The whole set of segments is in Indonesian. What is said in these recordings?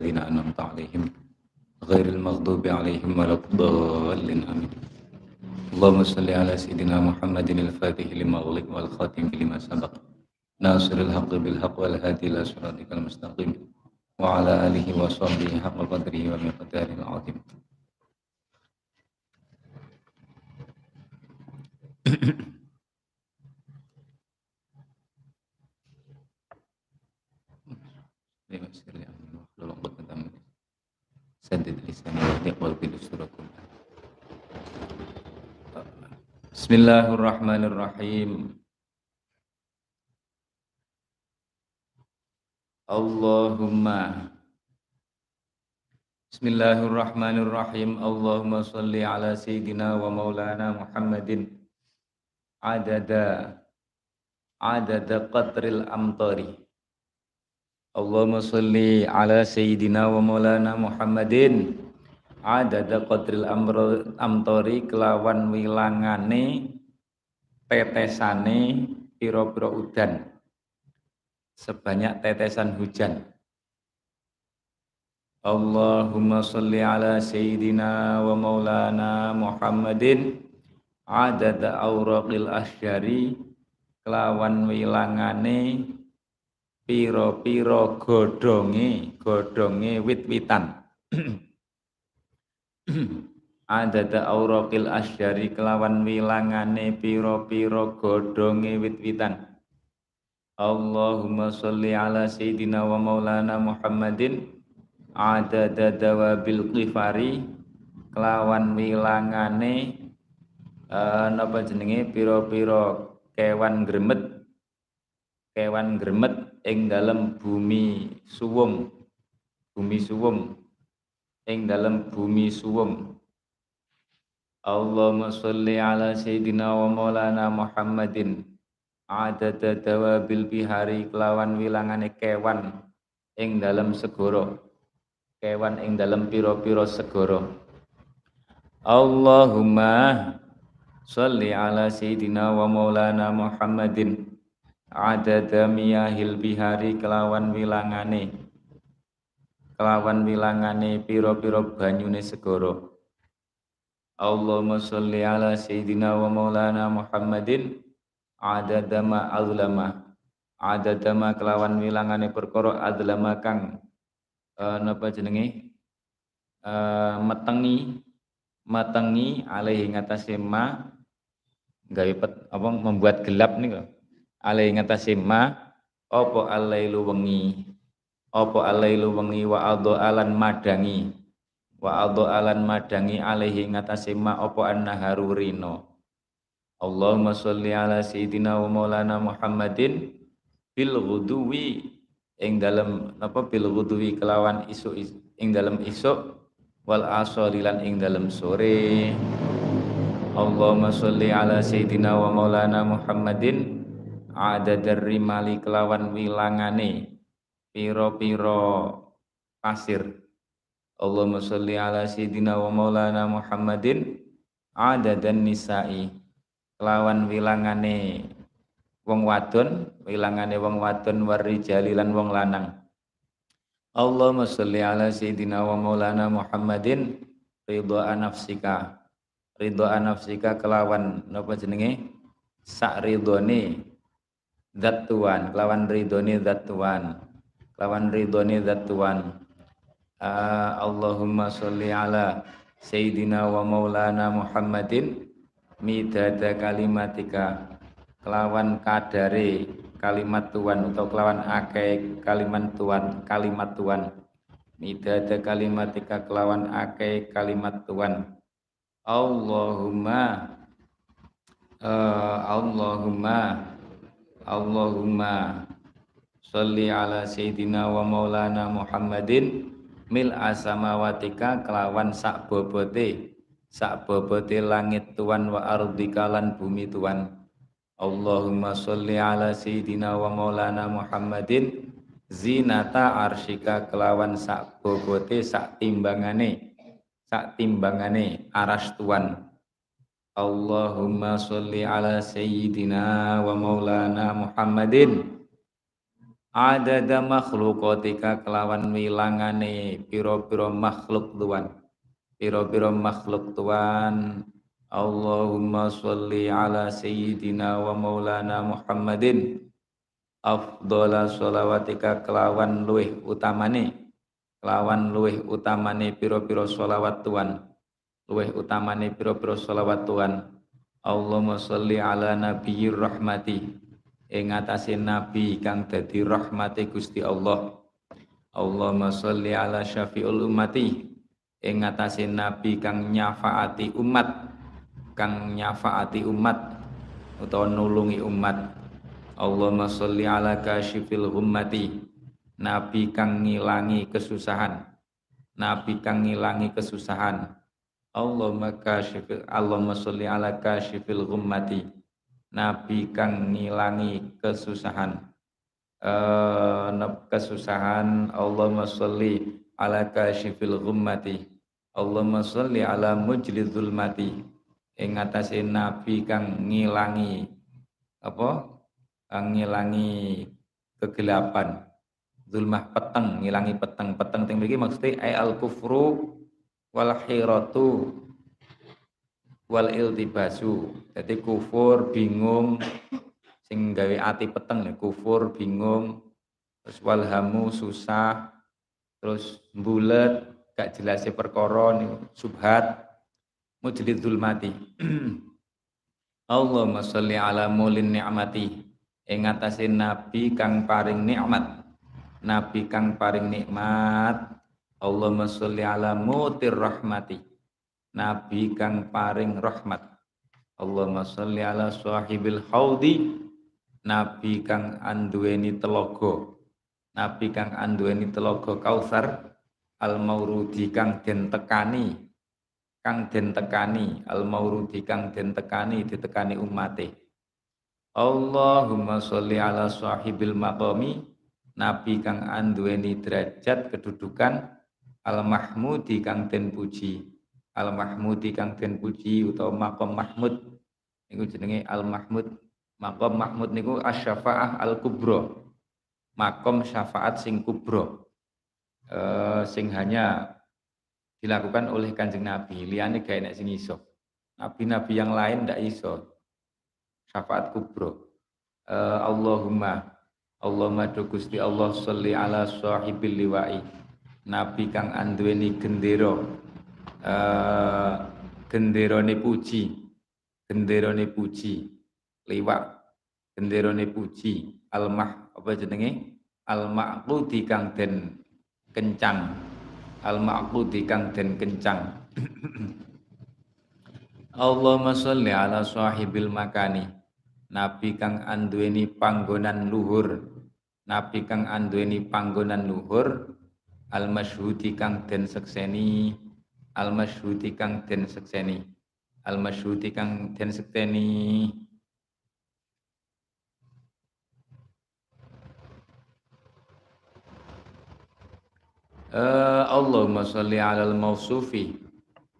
الذين أنعمت عليهم غير المغضوب عليهم ولا الضالين آمين. اللهم صل على سيدنا محمد الفاتح لما أغلق والخاتم لما سبق ناصر الحق بالحق والهادي إلى صراطك المستقيم وعلى آله وصحبه حق قدره ومقداره العظيم. Bismillahirrahmanirrahim. Allahumma Bismillahirrahmanirrahim. Allahumma salli ala sayyidina wa maulana Muhammadin adada adada qatril amtari. Allahumma salli ala sayyidina wa maulana Muhammadin. Adada qatril amtari kelawan wilangane tetesane piro-piro udan. Sebanyak tetesan hujan. Allahumma salli ala sayyidina wa maulana Muhammadin. Adada auraqil asyari kelawan wilangane piro-piro godonge godonge wit-witan. Adada auraqil asyari kelawan wilangane piro-piro godonge wit-witan. Allahumma salli ala sayyidina wa maulana Muhammadin. Adada dawabil qifari kelawan wilangane uh, napa jenenge? Pira-pira kewan gremet. Kewan gremet ing dalam bumi suwung bumi suwung ing dalam bumi suwung Allahumma salli ala sayyidina wa maulana Muhammadin. Adada dawabil bihari kelawan wilangane kewan ing dalam segoro kewan ing dalam piro-piro segoro Allahumma salli ala sayyidina wa maulana Muhammadin adada miyahil bihari kelawan wilangane. Kelawan wilangane piro-piro banyune segoro Allahumma salli ala sayyidina wa maulana Muhammadin. Adadama azlama adadama kelawan wilangane perkara adlama kang uh, napa jenenge? Uh, metengi metengi alaihi ngatasé ma gawe apa membuat gelap nih kok alaihi ngatasé ma apa alailu wengi? Apa alailu wengi? Wa adho alan madangi. Wa adho alan madangi alaihi ngatasé ma apa annaharu rino. Allahumma sholli ala sayyidina wa maulana Muhammadin bil ghuduwi. Ing dalam apa bil ghuduwi kelawan isu ing dalam isuk wal asalilan ing dalam sore. Allahumma sholli ala sayyidina wa maulana Muhammadin adadar rimali kelawan wilangane. Piro-piro pasir. Allahumma sholli ala sayyidina wa maulana Muhammadin. Adadan nisa'i. Kelawan wilangane wong wadon wilangane wong wadon warijali lan wong lanang. Allahumma sholli ala sayyidina wa maulana Muhammadin. Ridha nafsika. Ridha nafsika kelawan napa jenenge? Sak ridhone zat tuan kelawan ridhone zat tuan kelawan ridhone zat tuan uh, Allahumma sholli ala sayyidina wa maulana Muhammadin. Midada kalimatika. Kelawan kadare kalimat Tuhan atau kelawan akeh kalimat Tuhan kalimat Tuhan midada kalimatika kelawan akeh kalimat Tuhan Allahumma uh, Allahumma Allahumma Salli ala Sayyidina wa maulana Muhammadin. Mil asamawatika kelawan sak bobote. Sak bobote langit tuan wa ardi kalan bumi tuan. Allahumma sholli ala sayyidina wa maulana Muhammadin. Zinata arsyika kelawan sak bobote sak timbangane. Sak timbangane aras tuan Allahumma sholli ala sayyidina wa maulana Muhammadin. Adada makhluqatika kelawan wilangane piro-piro makhluk tuan. Piro-piro makhluk tuan. Allahumma sholli ala sayyidina wa maulana Muhammadin. Afdhala sholawatika kelawan luih utamane. Kelawan luih utamane piro-piro sholawat tuan luih utamane piro-piro sholawat tuan Allahumma sholli ala nabiyyir rahmati. Ing nabi kang dadi rahmate Gusti Allah. Allahumma sholli ala syafiul ummati. Ing nabi kang nyafaati umat. Kang nyafaati umat utawa nulungi umat. Allahumma sholli ala kasyifil hummati nabi kang ngilangi kesusahan. Nabi kang ngilangi kesusahan Allahumma kasyifil Allahumma sholli ala kasyifil hummati nabi kang ngilangi kesusahan. Uh, kesusahan Allahumma sholli ala kasyifil hummati Allahumma sholli ala mujlidul mati. Ing atase nabi kang ngilangi apa? Kang ngilangi kegelapan. Zulmah peteng ngilangi peteng. Peteng teng mriki maksudnya ai al kufru wal hiratu. Wal iltibasu. Jadi kufur bingung sing gawe ati peteng ya kufur bingung. Terus walhamu susah. Terus bulet gak jelas perkara subhat. Mujlidul mati. Allahumma sholli ala mulin ni'mati. Ing nabi kang paring nikmat. Nabi kang paring nikmat Allahumma sholli ala mutir rahmati. Nabi kang paring rahmat. Allahumma sholli ala sahibil haudi. Nabi kang anduweni telogo nabi kang anduweni telogo kausar. Al maurudi kang den tekani. Kang den tekani. Al maurudi kang den tekani ditekani umate Allahumma sholli ala sahibil maqami. Nabi kang anduweni derajat kedudukan al mahmudi kang den puji al mahmudi kang den puji utawa maqam mahmud niku jenenge al mahmud maqam mahmud niku asyafaah al kubro makom syafaat sing kubro uh, sing hanya dilakukan oleh kanjeng Nabi. Liane gak enak sing iso. Nabi-nabi yang lain ndak iso. Syafaat kubro. Uh, Allahumma Allahumma do Gusti Allah sholli ala sahibil liwai. Nabi kang anduweni gendera. Uh, genderane puji. Genderane puji. Liwak. Genderane puji. Almah apa jenenge? Al-ma'qudi kang den kencang al maqudi kang den kencang Allahumma sholli ala sahibil makani Nabi kang anduweni panggonan luhur Nabi kang anduweni panggonan luhur al masyhudi kang den sekseni al masyhudi kang den sekseni al masyhudi kang den sekseni. Uh, Allahumma sholli alal mausufi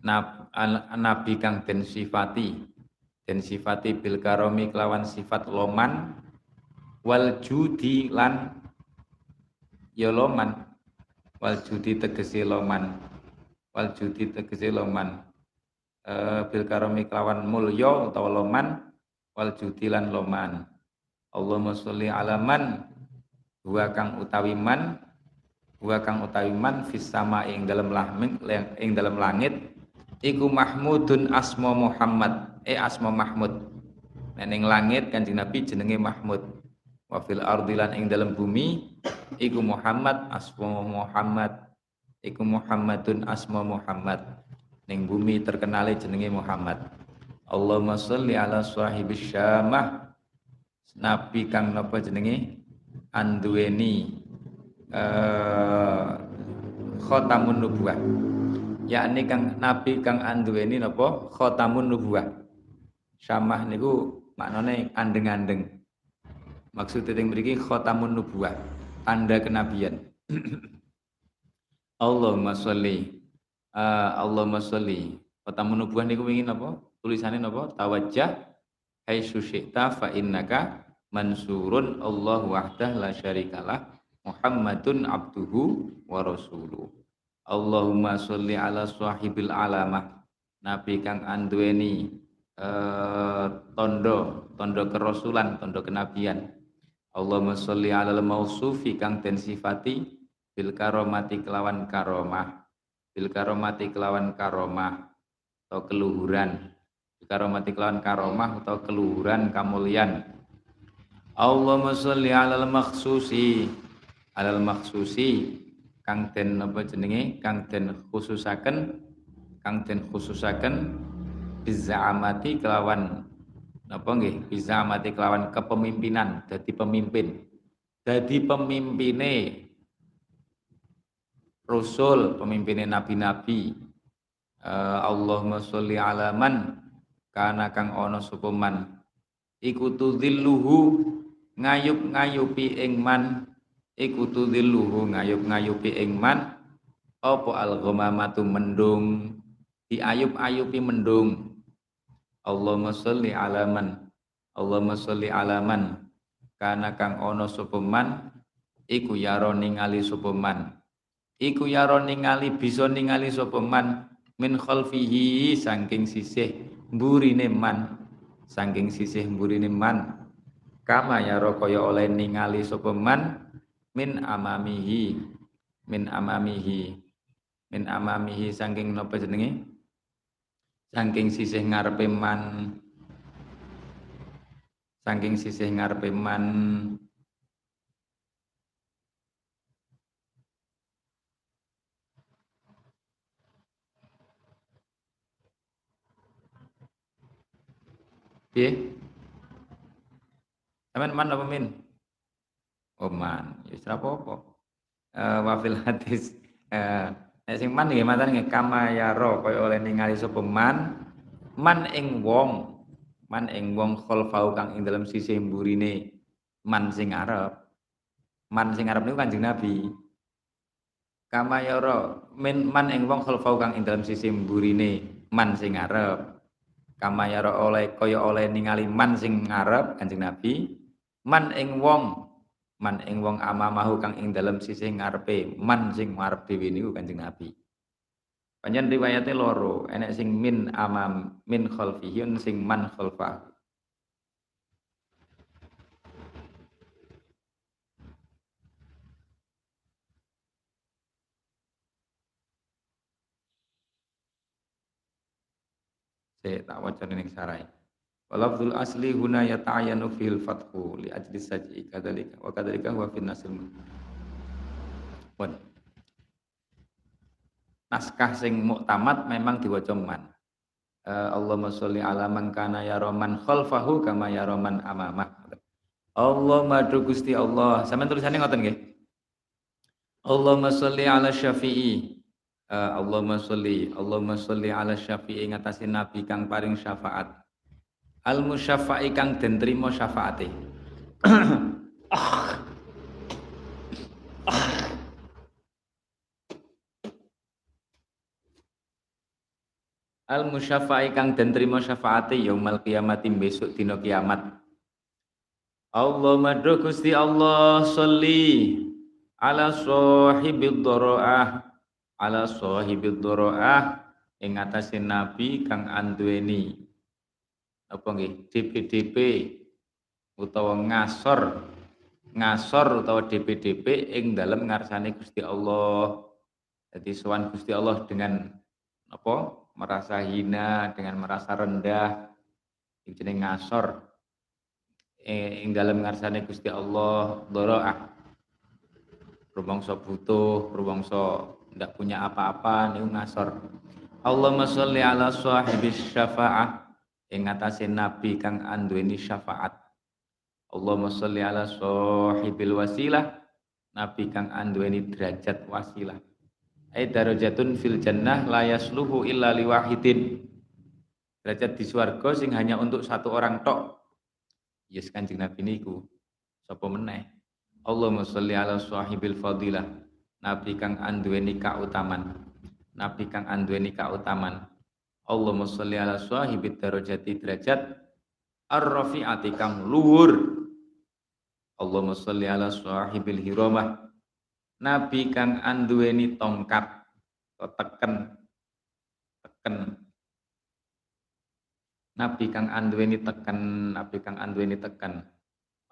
nabi kang den sifati den sifati bil karomi kelawan sifat loman wal judi lan ya loman wal judi tegesi loman. Wal judi tegesi loman. Uh, bil karomi kelawan mulya utawa loman wal judi lan loman. Allahumma sholli alaman dua kang utawi man wa kang utawi man fis ing dalam langit ing dalam langit. Iku mahmudun asma Muhammad eh asma Mahmud. Ning langit kanjeng Nabi jenenge Mahmud wa fil ardi lan ing dalam bumi iku Muhammad asma Muhammad iku Muhammadun asma Muhammad. Ning bumi terkenal jenenge Muhammad. Allahumma sholli ala sahibis syamah. Nabi kang napa jenenge? Anduweni uh, khotamun nubuah yakni kang nabi kang anduweni napa? Khotamun nubuah syamah niku maknane andeng-andeng maksud teng mriki khotamun nubuah tanda kenabian. Allahumma sholli uh, Allahumma sholli. Khotamun nubuah niku wingi napa? Tulisane napa? Tawajjah. Hai syi'ta fa innaka mansurun. Allah wahdah la syarikalah. Muhammadun abduhu wa rasuluh. Allahumma sholli ala sahibil alamah. Nabi kang anduweni eh, tondo tondo kerasulan tondo kenabian Allahumma sholli ala mausufi kang den sifati bil karomati kelawan karomah. Bil karomati kelawan karomah atau keluhuran. Bil karomati kelawan karomah atau keluhuran kamulian. Allahumma sholli alal makhsusi alal makhsusi kang den apa jenenge? Kang den khususaken kang den khususaken bizaamati kelawan apa nggih? Bizaamati kelawan kepemimpinan dadi pemimpin. Dadi pemimpine rasul pemimpine nabi-nabi. Uh, Allahumma sholli ala man kana kang ana sapa man. Iku tudhilluhu ngayup-ngayupi ing man. Iku tudhilluhu ngayup-ngayupi ing man. Apa al-ghamamatu mendung? Diayup-ayupi mendung Allahumma sholli ala man. Allahumma sholli ala man. Kana kang ana sapa man iku yaro ningali sapa man. Iku yaro ningali bisa ningali sapa man. Min khalfihi saking sisih mburine man. Saking sisih mburine man. Kama ya kaya oleh ningali sapa man min amamihi. Min amamihi. Min amamihi saking napa jenenge saking sisih ngarepe man saking sisih ngarepe man Piye? Aman man apa min? Oh man, ya apa-apa. Eh wafil hadis eh sing man nggih matan nggih kama ya kaya oleh ningali sapa man? Man ing wong. Man ing wong khalfau kang ing dalam sisi mburine. Man sing arep. Man sing arep niku Kanjeng Nabi. Kama ya ro min man ing wong khalfau kang ing dalam sisi mburine man sing arep. Kama ya ro oleh kaya oleh ningali man sing ngarep Kanjeng Nabi. Man ing wong man ing wong amamahu kang ing dalam sisi ngarepe man sing ngarep dhewe niku Kanjeng Nabi Panjen riwayate loro, enek sing min amam min khalfihi sing man khalfahu. Saya tak waca ning sarai. Walafzul asli huna yata'ayanu fil fathu li ajli saj'i kadzalika wa kadzalika huwa fil nasil. Naskah sing muktamad memang diwaca. Uh, Allahumma sholli ala man kana yaroman khalfahu kama yaroman amamah. Allah madu Gusti Allah. Sampeyan tulisannya ngoten nggih. Allahumma sholli ala syafi'i. Uh, Allahumma sholli Allahumma sholli ala syafi'i ngatasi nabi kang paring syafaat al musyaffa'i kang den trima syafaate. Al musyaffa'i kang den trima syafaate yaumul kiamati besok dina kiamat. Allahumma do Gusti Allah sholli ala sahibid dharaah ala sahibid dharaah ing atase nabi kang anduweni apa nggih DPDP utawa ngasor ngasor utawa DPDP ing dalam ngarsane Gusti Allah. Jadi sowan Gusti Allah dengan apa? merasa hina, dengan merasa rendah, jenenge ngasor ing dalam ngarsane Gusti Allah dharaah. Rumangsa butuh, rumangsa ndak punya apa-apa niku ngasor. Allahumma sholli ala sahibis syafa'ah ing atase nabi kang anduweni syafaat. Allahumma sholli ala sahibil wasilah. Nabi kang anduweni derajat wasilah. Ai darajatun fil jannah la yasluhu illa liwahidin. Derajat di swarga sing hanya untuk satu orang tok. Yes kanjeng nabi niku. Sapa meneh? Allahumma sholli ala sahibil fadilah. Nabi kang anduweni kautaman. Nabi kang anduweni kautaman Allahumma sholli ala sahibid darajati derajat ar-rafi'ati kang luhur. Allahumma sholli ala sahibil hiramah nabi kang anduweni tongkat teken teken. Nabi kang anduweni teken nabi kang anduweni teken.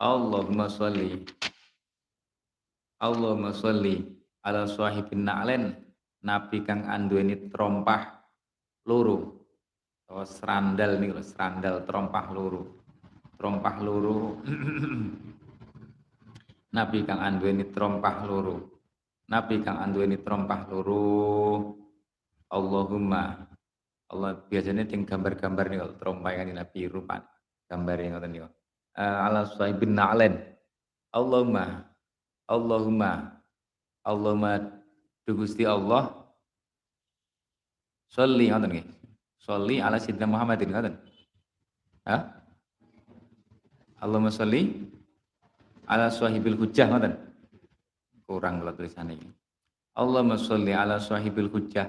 Allahumma sholli Allahumma sholli ala sahibin na'len nabi kang anduweni trompah loro atau serandal nih serandal trompah loro trompah loro nabi kang anduweni trompah loro Nabi kang anduweni trompah loro Allahumma. Allah biasanya ting gambar-gambar nih kalau trompah yang Nabi rupa. Gambar yang ngoten niku. Uh, ala sahibin na'len. Allahumma. Allahumma. Allahumma Gusti Allah Sholli ngoten nggih. Sholli ala sayyidina Muhammadin ngoten. Hah? Allahumma sholli ala sahibil hujjah ngoten kurang kalau tulisan ini. Allahumma sholli ala sahibil hujjah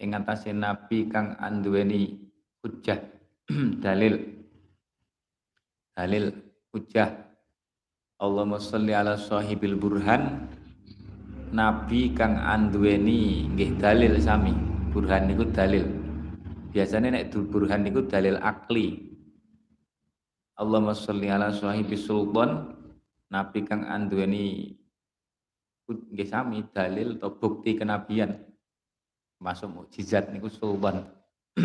ing atase nabi kang anduweni hujjah dalil dalil hujjah Allahumma sholli ala sahibil burhan nabi kang anduweni nggih dalil sami burhan niku dalil. Biasanya nek burhan niku dalil akli. Allahumma sholli ala sahibis sultan nabi kang anduweni nggih sami dalil atau bukti kenabian. Masuk mukjizat niku sulban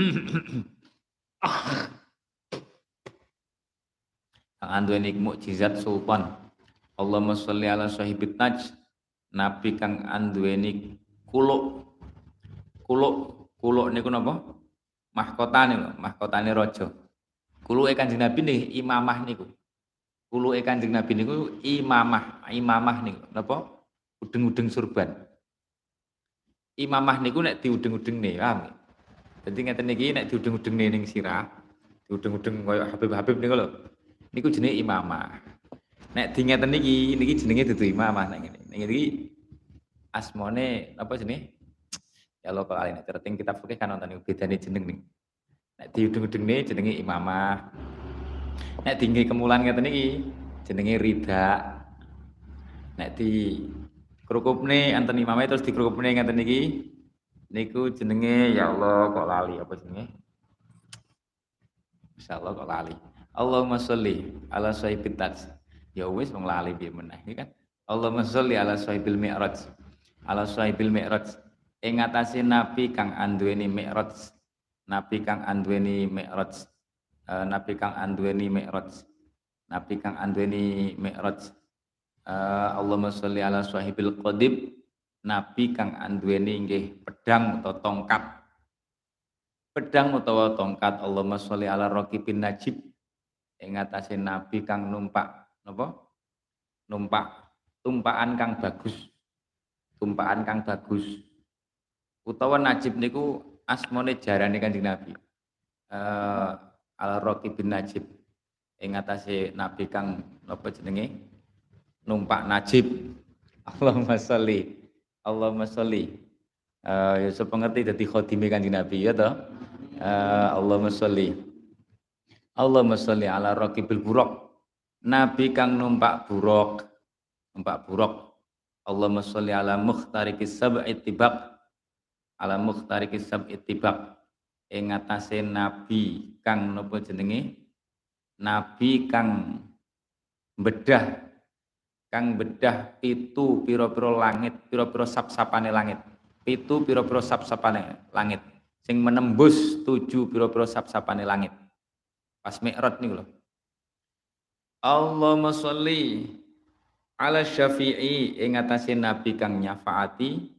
Kang anduweni mukjizat sultan. Allahumma sholli ala sahibit naj nabi kang anduweni kuluk kuluk kuluk niku napa mahkotane lho mahkotane raja kuluke kanjeng nabi nih imamah niku kuluke kanjeng nabi niku imamah imamah niku napa udeng-udeng surban. Imamah niku nek diudeng-udeng nih, paham? Jadi ngeten niki nek diudeng-udeng nih ning sirah, diudeng-udeng koyo Habib-habib niku lho. Niku jenenge imamah. Nek di ngeten niki, niki jenenge dudu imamah nek ngene. Nek iki asmane apa jenenge? Ya lo kalau nek terting kitab fikih kan nonton bedane jeneng nih. Nek diudeng-udeng nih jenenge imamah. Nek tinggi kemulan ngeten niki jenenge rida. Nek di kerukupne enten imame terus dikerukupne ngeten niki niku jenenge ya Allah kok lali apa jenenge Insyaallah kok lali Allahumma sholli ala sahibit tats ya wis wong lali piye meneh kan Allahumma sholli ala sahibil mi'raj ala sahibil mi'raj ing atase nabi kang anduweni mi'raj nabi kang anduweni mi'raj uh, nabi kang anduweni mi'raj nabi kang anduweni mi'raj Allahumma sholli ala sahibil qadib nabi kang anduweni nggih pedang atau tongkat. Pedang utawa tongkat Allahumma sholli ala raqibin najib. Ing atase nabi kang numpak napa? Numpak tumpakan kang bagus. Tumpakan kang bagus utawa najib niku asmone jarane kanjeng nabi. Uh, ala raqibin najib. Ing atase nabi kang napa jenenge? Numpak najib. Allahumma sholli. Allahumma sholli. Uh, ya sepengerti dadi khadime kanjeng Nabi ya toh? Uh, Allahumma sholli. Allahumma sholli ala raqibil buraq. Nabi kang numpak buruk numpak buruk Allahumma sholli ala mukhtarikis sab'i tibaq ala mukhtarikis sab'i tibaq ing atase nabi kang napa jenenge nabi kang bedah kang bedah pitu piro-piro langit, piro-piro sap-sapane langit. Pitu piro-piro sap-sapane langit. Sing menembus tujuh piro-piro sap-sapane langit. Pas Mi'raj nih loh. Allahumma sholli ala syafi'i ing nabi kang nyafaati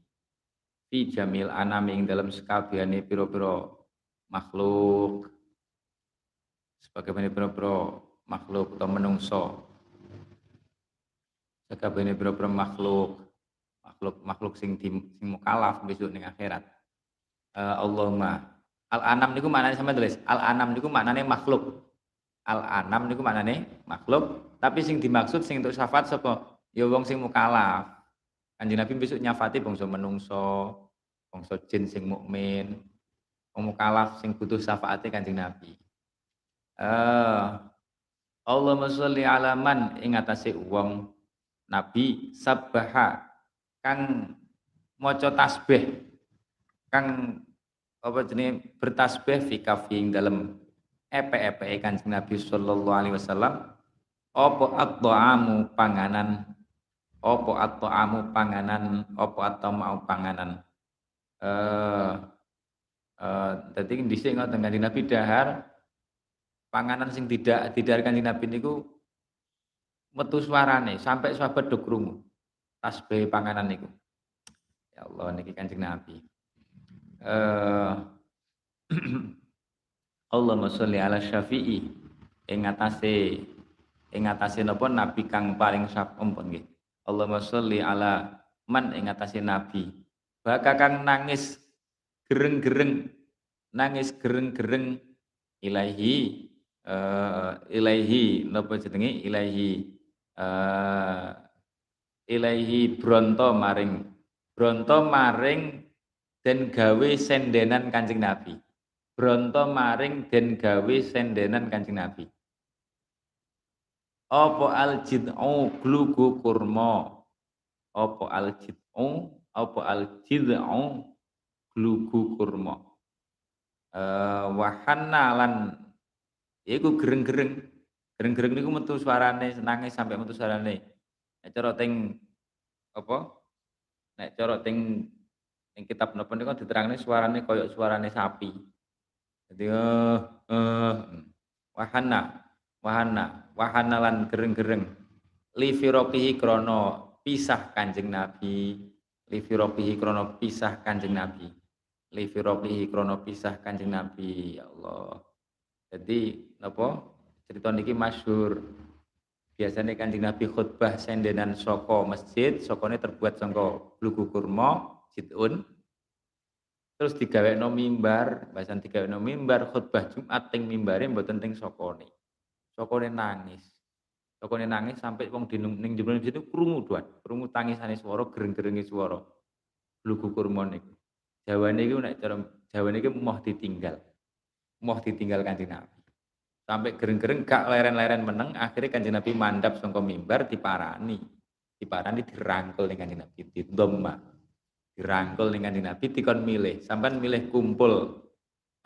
fi jamil anami ing dalam sekabehane piro-piro makhluk. Sebagaimana piro-piro makhluk atau menungso. Sakabehane pira-pira makhluk. Makhluk makhluk sing di, sing mukalaf besok ning akhirat. Uh, Allahumma. Al anam niku maknane sama tulis. Al anam niku maknane makhluk. Al anam niku maknane makhluk. Tapi sing dimaksud sing untuk syafaat sapa? Ya wong sing mukalaf kanjeng Nabi besok nyafati bangsa menungso bangsa jin sing mukmin wong mukalaf sing butuh syafaate kanjeng Nabi. Uh, Allahumma sholli ala man ing atase wong nabi sabbaha kang maca tasbih kang apa jenis bertasbih fi kafi dalam epe-epe kanjeng Nabi sallallahu alaihi wasallam. Apa at-ta'amu panganan apa at-ta'amu panganan apa at-ta'amu panganan eh eh dadi dhisik ngoten kanjeng Nabi dahar panganan sing tidak tidak kanjeng Nabi niku metu suarane sampai sahabat do krungu tasbih panganan niku. Ya Allah niki kanjeng Nabi. Eh Allahumma sholli ala syafi'i ing atase ing atase napa nabi kang paling sampun nggih. Allahumma sholli ala man ing nabi. Baka kang nangis gereng-gereng nangis gereng-gereng ilahi uh, ilaihi napa jenenge? Ilaihi uh, ilaihi bronto maring. Bronto maring den gawe sendenan Kanjeng Nabi. Bronto maring den gawe sendenan Kanjeng Nabi apa al jid'u glugu kurma apa al jid'u apa al jid'u glugu kurma uh, wahanna lan Ya iku gereng-gereng. Gereng-gereng niku metu suarane nangis sampai metu suarane. Nek cara teng apa? Nek cara teng ing kitab napa niku diterangne suarane koyo suarane sapi. Jadi eh eh wahana wahana wahana lan gereng-gereng li firoqihi krono pisah kanjeng Nabi li firoqihi krono pisah kanjeng Nabi li firoqihi krono pisah kanjeng Nabi ya Allah jadi napa cerita niki masyhur. Biasanya kanjeng Nabi khutbah sendenan soko masjid, sokone terbuat sangka blugu kurma, jitun. Terus no mimbar, bahasan no mimbar khutbah Jumat teng mimbare mboten teng sokone. Sokone nangis. Sokone nangis sampai wong di ning jero itu krungu duat, krungu tangisane swara, gereng-gerenge swara. Blugu kurma niku. Jawane iku nek cara Jawane iki moh ditinggal. Moh ditinggal kanjeng Nabi sampai gereng-gereng gak leren-leren meneng akhirnya kanjeng Nabi mandap sangka mimbar diparani diparani dirangkul dengan kanjeng Nabi di domba dirangkul dengan kanjeng Nabi dikon milih sampean milih kumpul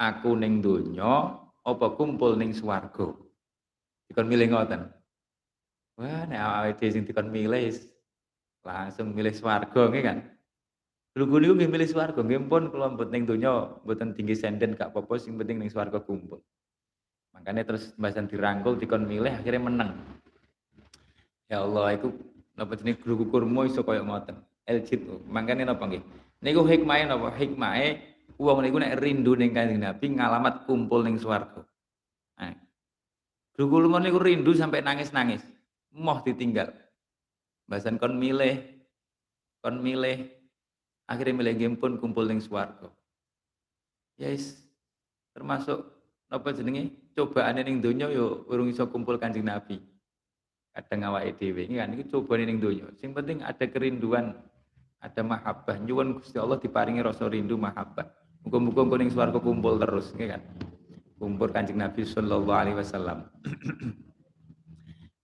aku ning donya apa kumpul ning swarga dikon milih ngoten wah nek awake sing dikon milih langsung milih swarga nggih kan Lugu niku nggih milih swarga nggih pun kula mboten ning donya mboten tinggi senden gak apa-apa sing penting ning swarga kumpul Makanya terus bahasan dirangkul dikon milih akhirnya menang. Ya Allah, itu napa jenis guru kurma iso kaya ngoten. Eljit. Makanya napa nggih? Niku hikmahe napa? Hikmahe wong niku nek rindu ning Kanjeng Nabi ngalamat kumpul ning swarga. Guru kurma niku rindu sampai nangis-nangis. Moh ditinggal. Bahasan kon milih kon milih akhirnya milih game pun kumpul ning swarga. Yes, termasuk apa jenenge cobaan ning donya yo urung iso kumpul Kanjeng Nabi. Kadang awake dhewe iki kan iki cobaan ning donya. Sing penting ada kerinduan, ada mahabbah. Nyuwun Gusti Allah diparingi rasa rindu mahabbah. Muga-muga engko ning kumpul terus, nggih kan. Kumpul Kanjeng Nabi sallallahu alaihi wasallam.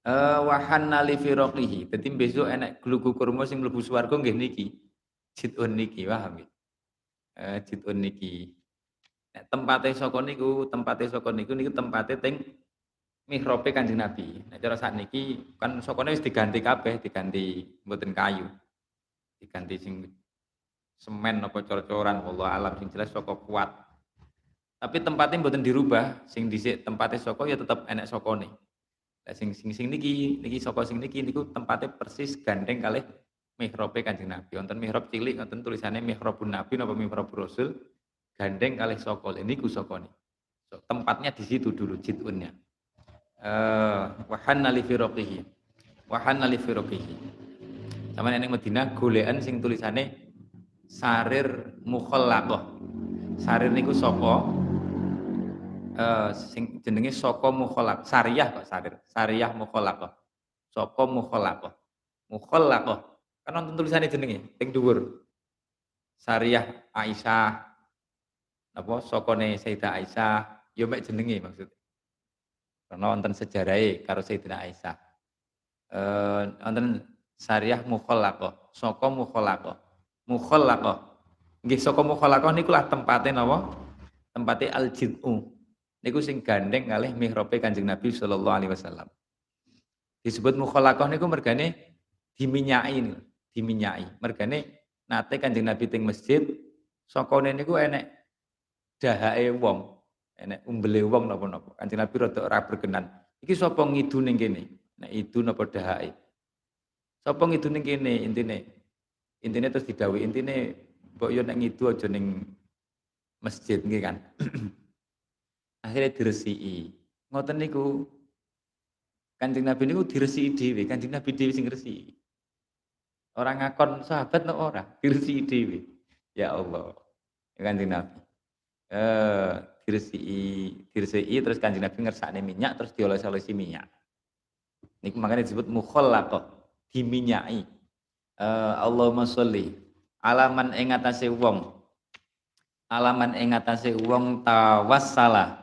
Eh wahanna li firaqihi. Dadi besok enek glugu kurma sing mlebu swarga nggih niki. Jitun niki, paham nggih. Eh jitun niki. Nek tempate niku, tempate saka niku niku tempate teng mihrabe Kanjeng Nabi. Nek cara sakniki kan sokone wis diganti kabeh, diganti mboten kayu. Diganti sing semen apa cor-coran Allah alam sing jelas saka kuat. Tapi tempatnya mboten dirubah, sing dhisik tempatnya saka ya tetep enek sokone. Lah sing sing sing niki niki saka sing niki niku tempatnya persis gandeng kalih mihrabe Kanjeng Nabi. Wonten mihrab cilik wonten tulisannya mihrabun Nabi napa mihrabur Rasul gandeng kali sokol ini ku sokoni so, tempatnya di situ dulu jidunnya uh, wahanna li firoqihi wahanna li firoqihi sama nenek Medina golean sing tulisane sarir mukhallaqah sarir niku soko uh, sing jenenge soko mukhallaq sariyah kok sarir sariyah mukhallaqah soko mukhallaqah mukhallaqah kan nonton tulisannya jenenge teng dhuwur. Sariyah Aisyah. Apa sokone Sayyidah Aisyah. Yo mek jenenge maksud. Karena wonten sejarahnya karo Sayyidina Aisyah. Eh wonten syariah mukhallaqah, saka mukhallaqah. Mukhallaqah. Nggih saka mukhallaqah niku lah tempate napa? Tempate al-jid'u. Niku sing gandeng kalih mihrabe Kanjeng Nabi sallallahu alaihi wasallam. Disebut mukhallaqah niku mergane diminyai, diminyai. Mergane nate Kanjeng Nabi teng masjid sokone niku enek dahake wong, enek umbele wong napa-napa. Kanjeng Nabi rada ora berkenan. Iki sapa ngidu ning kene? Nek idu napa dahake? Sapa ngidu ning kene intine? Intine terus didhawuhi intine mbok yo nek ngidu aja ning masjid nggih kan. Akhirnya diresiki. Ngoten niku Kanjeng Nabi niku diresiki dhewe, Kanjeng Nabi dhewe sing resiki. Orang ngakon sahabat no ora, diresiki dhewe. Ya Allah. Ya Kanjeng Nabi. Eh diresiki, diresiki terus Kanjeng Nabi ngersakne minyak terus dioles-olesi minyak. Niku makanya disebut mukhallaqah diminyai. Uh, Allahumma sholli alaman ing atase wong alaman ing atase wong tawassala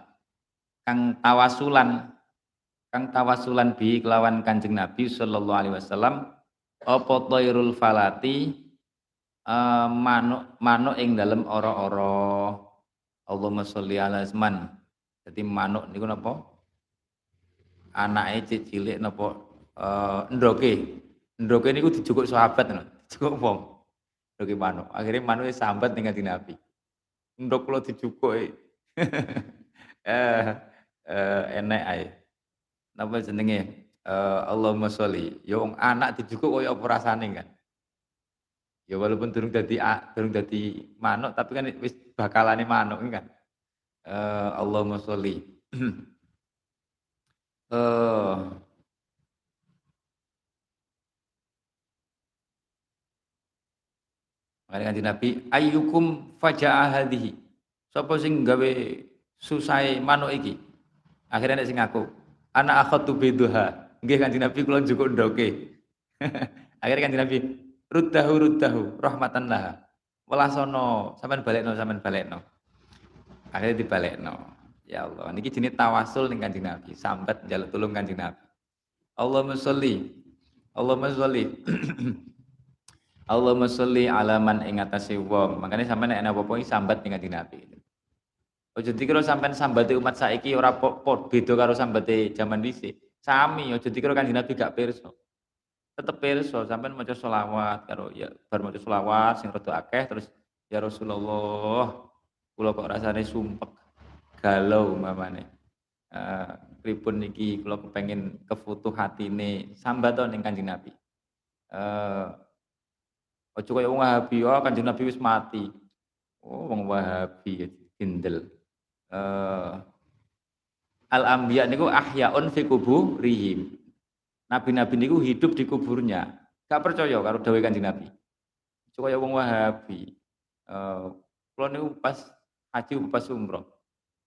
kang tawasulan. Kang tawasulan bi kelawan Kanjeng Nabi sallallahu alaihi wasallam apa thairul falati? Uh, manuk manuk ing dalem ora-ora. Allahumma sholli ala asman jadi manuk niku napa? Anake cilik napa? Uh, ndroke Ndoke niku dijukuk sahabat lho, dijukuk wong. Ndoke manuk. Akhirnya manuk sambat dengan di Nabi. Ndok kula dijukuk eh eh enek ae. Napa jenenge? Eh Allahumma sholli. Ya wong anak dijukuk kaya apa rasane kan. Ya walaupun durung dadi durung dadi manuk tapi kan wis bakalane manuk kan. Eh Allahumma sholli. eh Makanya kanjeng Nabi, ayyukum faja'a hadhihi. Sapa sing gawe susai manuk iki? Akhirnya nek sing aku, ana akhatu biduha. Nggih kanjeng Nabi kula njukuk ndoke. Akhirnya kanjeng Nabi, ruddahu ruddahu rahmatan laha. Welasono, sampean balekno sampean balekno. Akhirnya dibalekno. Ya Allah, niki jenis tawasul ning kanjeng Nabi, sambat njaluk tulung kanjeng Nabi. Allahumma sholli Allahumma sholli Allahumma sholli ala man ing atase wong. Makane sampean nek ana apa-apa sambat ning kanjeng Nabi. Ojo dikira sampean sambate umat saiki ora pot beda karo sambate zaman dhisik. Sami ojo dikira kanjeng Nabi gak pirsa. Tetep pirsa sampean maca selawat karo ya bar maca selawat sing rada akeh terus ya Rasulullah kula kok rasane sumpek galau mamane. Uh, pripun niki kula kepengin kefutuh hatine sambat ning kanjeng Nabi. Uh, Ojo kaya wong Wahabi, oh Kanjeng Nabi wis mati. Oh wong Wahabi kindel. Uh, al anbiya niku ahyaun fi kuburihim. Nabi-nabi niku hidup di kuburnya. Gak percaya karo dawuh Kanjeng Nabi. Ojo kaya wong Wahabi. Uh, niku pas haji pas umroh.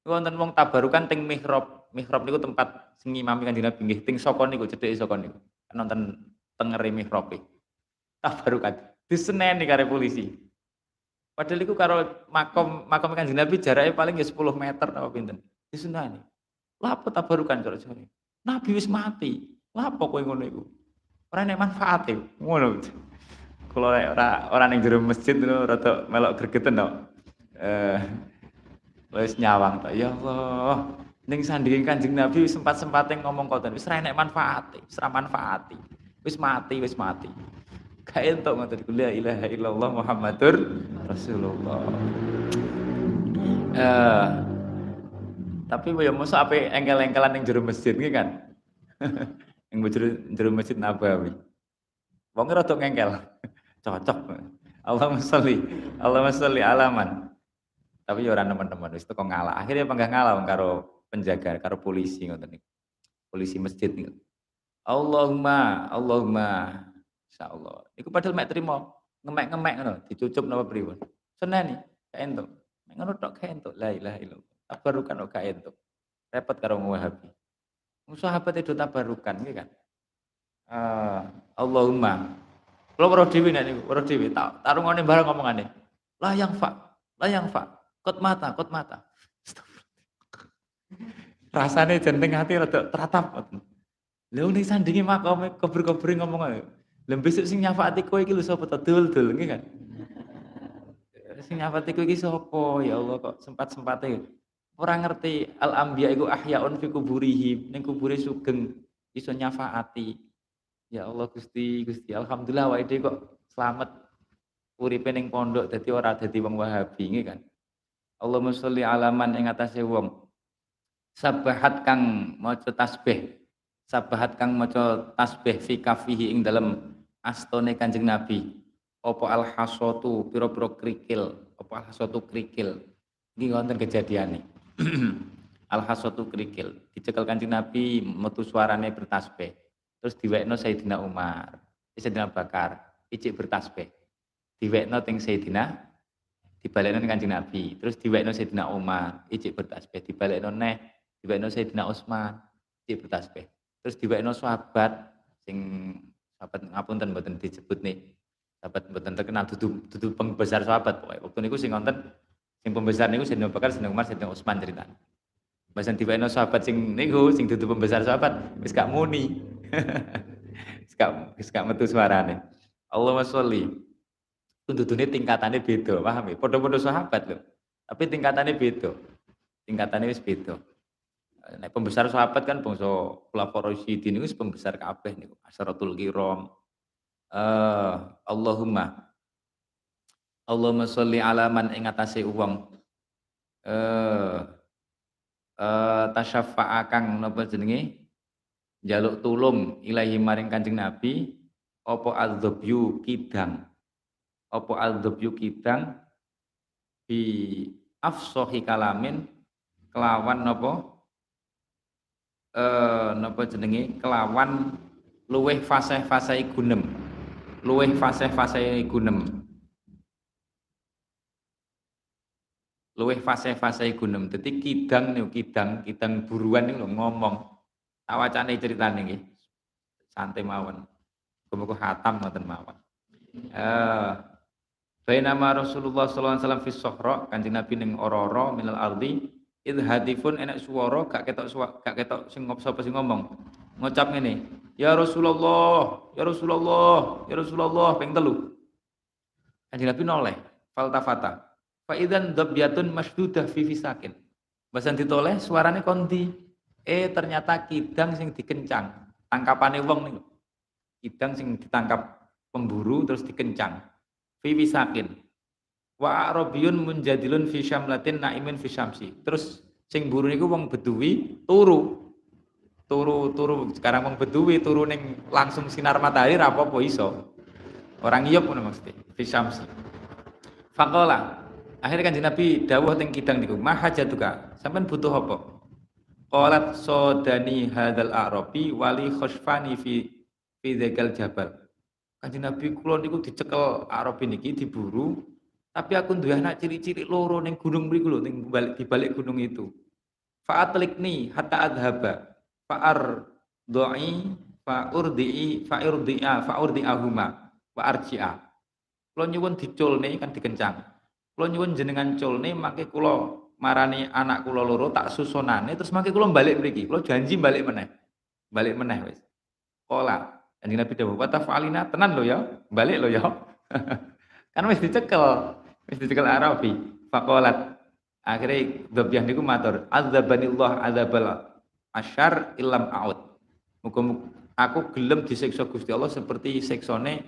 Niku wonten wong tabarukan teng mihrab. Mihrab niku tempat sing ngimami Kanjeng Nabi nggih teng saka niku cedheke saka niku. Nonton tengere mihrab. Tabarukan diseneni kare polisi. Padahal itu karo makom makom kanjeng Nabi jaraknya paling ya 10 meter apa pinten. Diseneni. Lapo tabarukan cara-cara. Nabi wis mati. Lapo kowe ngono iku? Ora nek manfaate. Ngono. Kalau ora ora ning jero masjid ngono rada melok gregeten to. Eh wis nyawang to. Ya Allah. Ning sandinge Kanjeng Nabi sempat-sempate ngomong koten wis ora enek manfaate, wis manfaati. Wis mati, wis mati. Gak entuk ngoten iku la ilaha illallah Muhammadur Rasulullah. Eh tapi ya mosok ape engkel-engkelan ning jero masjid iki kan. ning jero jero masjid Nabawi. Wong rada ngengkel. Cocok. Allahumma sholli Allahumma sholli alaman. Tapi ya teman-teman wis teko ngalah. Akhirnya panggah ngalah karo penjaga, karo polisi ngoten. Polisi masjid. Allahumma Allahumma Allah. Iku padahal mek trimo ngemek-ngemek ngono, dicucup napa pripun. Seneni, gak entuk. Mek ngono tok gak entuk. La ilaha illallah. Tabarukan kok gak entuk. Repot karo Wahabi. Sahabat itu tabarukan nggih kan. Uh, Allahumma. Kalau weruh dhewe nek niku, weruh dhewe tak tarungane bareng ngomongane. La yang fa, la yang fa. Kot mata, kot mata. Rasane jenteng hati rada teratap. Lha ning sandinge makome kober-kober ngomong ae. Lah besok sing nyafaati kowe iki lho sapa to? Dul-dul nggih kan. Sing nyafaati kowe iki sapa? Ya Allah kok sempat-sempate Orang ngerti al anbiya iku ahyaun fi kuburihim ning kubure sugeng iso nyafaati. Ya Allah Gusti, Gusti alhamdulillah wae kok selamat uripe ning pondok dadi ora dadi wong Wahabi nggih kan. Allahumma sholli ala man ing atase wong sabahat kang maca tasbih sabahat kang maca tasbih fi kafihi ing dalem astone Kanjeng Nabi. Apa al hasatu pira-pira krikil? Apa al hasatu krikil? Iki wonten kejadiane. Al hasatu krikil. Dicekel Kanjeng Nabi metu suarane bertasbih. Terus diwekno Sayyidina Umar Sayyidina Bakar ijik bertasbih. Diwekno teng Sayyidina dibalekno Kanjeng Nabi. Terus diwekno Sayyidina Umar ijik bertasbih. Dibalekno neh diwekno Sayyidina Utsman ijik bertasbih. Terus diwekno sahabat sing sahabat ngapunten mboten disebut nih sahabat mboten terkenal dudu dudu pembesar sahabat pokoknya waktu niku sing wonten sing pembesar niku Sayyidina Bakar Sayyidina Umar Sayyidina Utsman cerita Bahasan diwekno sahabat sing niku sing dudu pembesar sahabat wis gak muni wis gak wis gak metu suarane Allahumma sholli Dudune tingkatannya beda, paham ya? Podo-podo sahabat loh. Tapi tingkatannya beda. Tingkatannya wis beda. Nah, pembesar sahabat kan bangsa Khulafaur Rasyidin itu pembesar kabeh niku. Asyaratul Kiram. Uh, Allahumma Allahumma sholli ala man ing atase wong eh uh, tasyafa'a kang napa jenenge jaluk tulung ilahi maring Kanjeng Nabi apa adzabyu kidang opo al-dhabyu kidang bi afsohi kalamin kelawan nopo eh nopo jenenge? Kelawan luweh fasih-fasih gunem. Luweh fasih-fasih gunem. Luweh fasih-fasih gunem. Dadi kidang nih kidang kidang buruan nih ngomong. Awacane ceritane nggih. Santai mawon. Muga hatam ngoten mawon. Eh Bainama Rasulullah sallallahu alaihi wasallam fi sohra, Kanjeng Nabi ning ora-ora minal ardi, id hadifun enak suara gak ketok gak ketok sing sapa sing ngomong. Ngucap ngene, "Ya Rasulullah, ya Rasulullah, ya Rasulullah" ping telu. Kanjeng Nabi noleh, faltafata. Fa idzan dabyatun masdudah fi fisakin. Bahasan ditoleh suarane kondi. Eh ternyata kidang sing dikencang. Tangkapane wong niku. Kidang sing ditangkap pemburu terus dikencang fi wisakin wa arabiyun munjadilun fi syamlatin naimin fi syamsi. Terus sing buru niku wong beduwi turu. Turu turu. Sekarang wong beduwi turu ning langsung sinar matahari ra apa iso. Orang iyop ngono mesti fi syamsi. Faqala akhirnya kan Nabi dawuh teng kidang niku mahajatuka sampean butuh apa? Qalat sodani hadzal arabi wali khosfani fi fi dzakal jabal. Kanjeng Nabi kula niku dicekel Arab niki diburu, tapi aku duwe anak ciri-ciri loro ning gunung mriku lho ning balik di balik gunung itu. Fa'atlikni hatta adhaba fa'ar do'i fa'urdi'i fa'urdi'a fa'urdi'ahuma wa arji'a. Kula nyuwun diculne kan dikencang. Kula nyuwun jenengan culne mangke kula marani anak kula loro tak susunane terus mangke kula balik mriki. Kula janji balik meneh. Balik meneh wis. Kala Kanjeng Nabi dawuh, "Wa taf'alina tenan lo ya, balik lo ya." kan wis dicekel, wis dicekel Arabi. Faqalat akhirnya Dhabiah niku matur, "Adzabanillah adzabal asyar ilam a'ud." Muga aku gelem disiksa Gusti Allah seperti siksane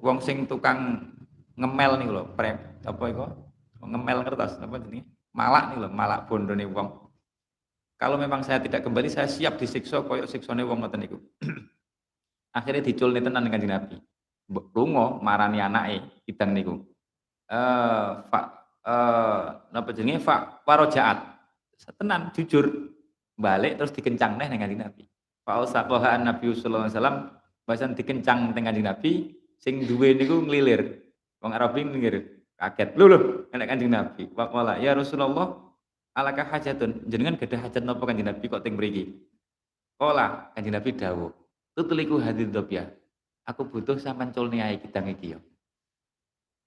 wong sing tukang ngemel nih lho, prep apa iku? Ngemel kertas apa jenenge? Malak nih lho, malak bondone wong. Kalau memang saya tidak kembali, saya siap disiksa koyok siksane wong ngoten niku. Akhirnya diculne tenan Kanjeng Nabi. Lunga marani anake idang niku. Eh fa eh napa jenenge fa warojaat. Tenan jujur balik terus dikencang neh dengan Nabi. Fa usaqaha Nabi sallallahu alaihi wasallam bahasan dikencang dengan Nabi sing duwe niku nglilir. Wong Arabi nglilir. Kaget. Lho lho, enak Kanjeng Nabi. Waqala ya Rasulullah alaka hajatun. Jenengan gadah hajat napa Kanjeng Nabi kok teng mriki? Kala Kanjeng Nabi dawuh tutliku hadid dobya aku butuh sampean culni ae kidang iki yo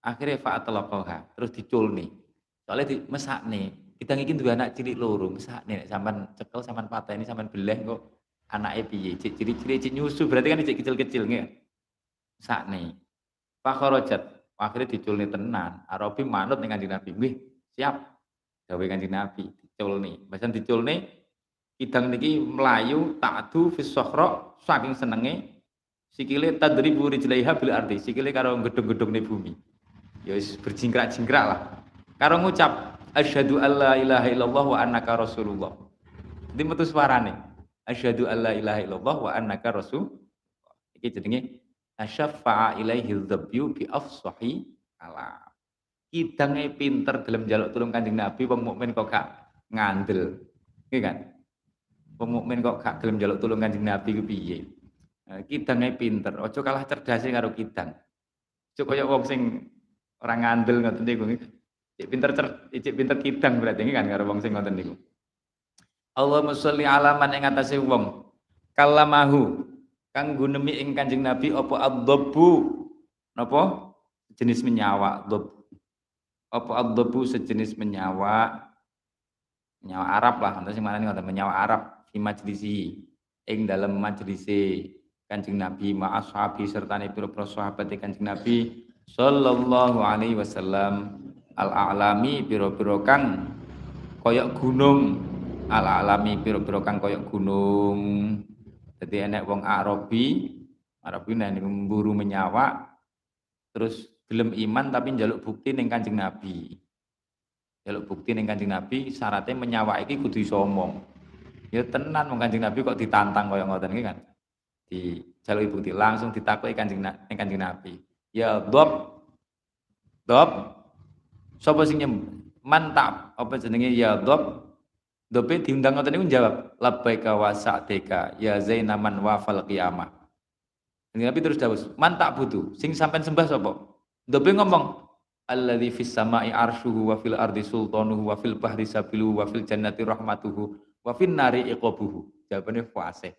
akhirnya fa'atalaqaha terus diculni soalnya di nih Kita iki duwe anak cilik loro, sak nek sampean cekel sampean pateni sampean beleh kok anake piye? Cik ciri-ciri cik nyusu berarti kan cik kecil-kecil nggih. Sakne. Fakharajat akhirnya diculni tenan. Arabi manut Kanjeng Nabi. Nggih, siap. Gawe Kanjeng Nabi diculni. Basan diculni kidang niki melayu ta'du fis sohro saking senenge sikile tadribu rijlaiha bil ardi sikile karo gedung-gedungne bumi ya berjingkrak-jingkrak lah. Karo ngucap asyhadu alla ilaha illallah wa annaka rasulullah. Ini metu suarane asyhadu alla ilaha illallah wa annaka rasul. Iki jenenge asyaffa'a ilaihi dzabyu bi afsahi kalam kidange pinter dalam jaluk tulung Kanjeng Nabi wong mukmin kok gak ngandel. Nggih kan? Wong mukmin kok gak gelem jaluk tulung Kanjeng Nabi ku piye? Nah, kidange pinter, ojo kalah cerdas karo kidang. Ojo kaya wong sing orang ngandel ngoten niku. Cek pinter cer, cek pinter kidang berarti kan karo wong sing ngoten niku. Allahumma sholli ala man ing atase wong. Kalamahu kang gunemi ing Kanjeng Nabi apa adzabu napa? Jenis menyawa dhab apa adzabu sejenis menyawa menyawa Arab lah nanti sing mana ngoten menyawa Arab di majlisi ing dalam majlisi Kanjeng Nabi ma ashabi serta pira-pira sahabat Kanjeng Nabi sallallahu alaihi wasallam al-a'lami pira-pira kang koyok gunung. Al-a'lami pira-pira kang koyok gunung. Jadi enek wong Arabi Arabi nek memburu menyawa terus belum iman tapi njaluk bukti ning Kanjeng Nabi. Jaluk bukti ning Kanjeng Nabi syaratnya menyawa iki kudu iso omong. Ya tenan wong Kanjeng Nabi kok ditantang kaya ngoten iki kan? Di jalur bukti langsung ditakuti kanjeng kanjeng Nabi. Ya dob dob sapa sing mantap. Apa jenenge? Ya dob dobe diundang ngoten niku jawab labbaika wa sa'deka ya zainaman wa fal qiyamah. Nabi terus dawuh, mantap butuh. Sing sampean sembah sapa? Dobe ngomong alladzi fis sama'i arshuhu wa fil ardi sultanuhu wa fil bahri sabiluhu wa fil jannati rahmatuhu wa fin nari iqabuhu. Jawabane fasih.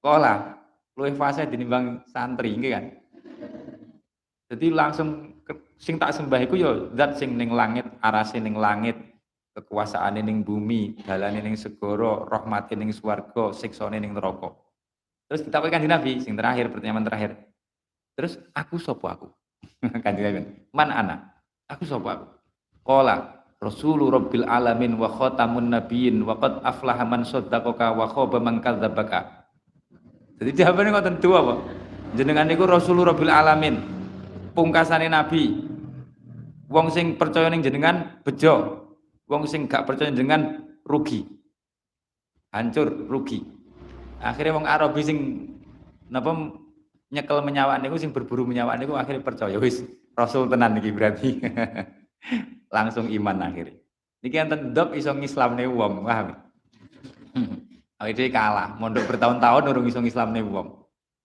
Sekolah luwih fase dinimbang santri nggih kan jadi langsung sing tak sembah iku ya zat sing ning langit arase ning langit kekuasaan ning bumi dalane ning segara rahmate ning swarga siksane ning neraka. Terus kita kan Nabi sing terakhir pertanyaan terakhir. Terus aku sopo aku? Kanjeng Nabi man ana? Aku sopo aku. Qala Rasulu Rabbil Alamin wa khatamun nabiyyin wa qad aflaha man saddaqaka wa khaba man kadzdzabaka. Jadi jawabannya nggak tentu apa? Jenengan niku Rasulullah Rabbil Alamin. Pungkasane Nabi. Wong sing percaya ning jenengan bejo. Wong sing gak percaya jenengan rugi. Hancur, rugi. Akhirnya wong Arabi sing napa nyekel menyawa niku sing berburu menyawa niku akhirnya percaya wis Rasul tenan niki berarti. Langsung iman akhirnya. Niki enten dop iso ngislamne wong, paham? Awake kalah, mondok bertahun-tahun urung iso nih wong.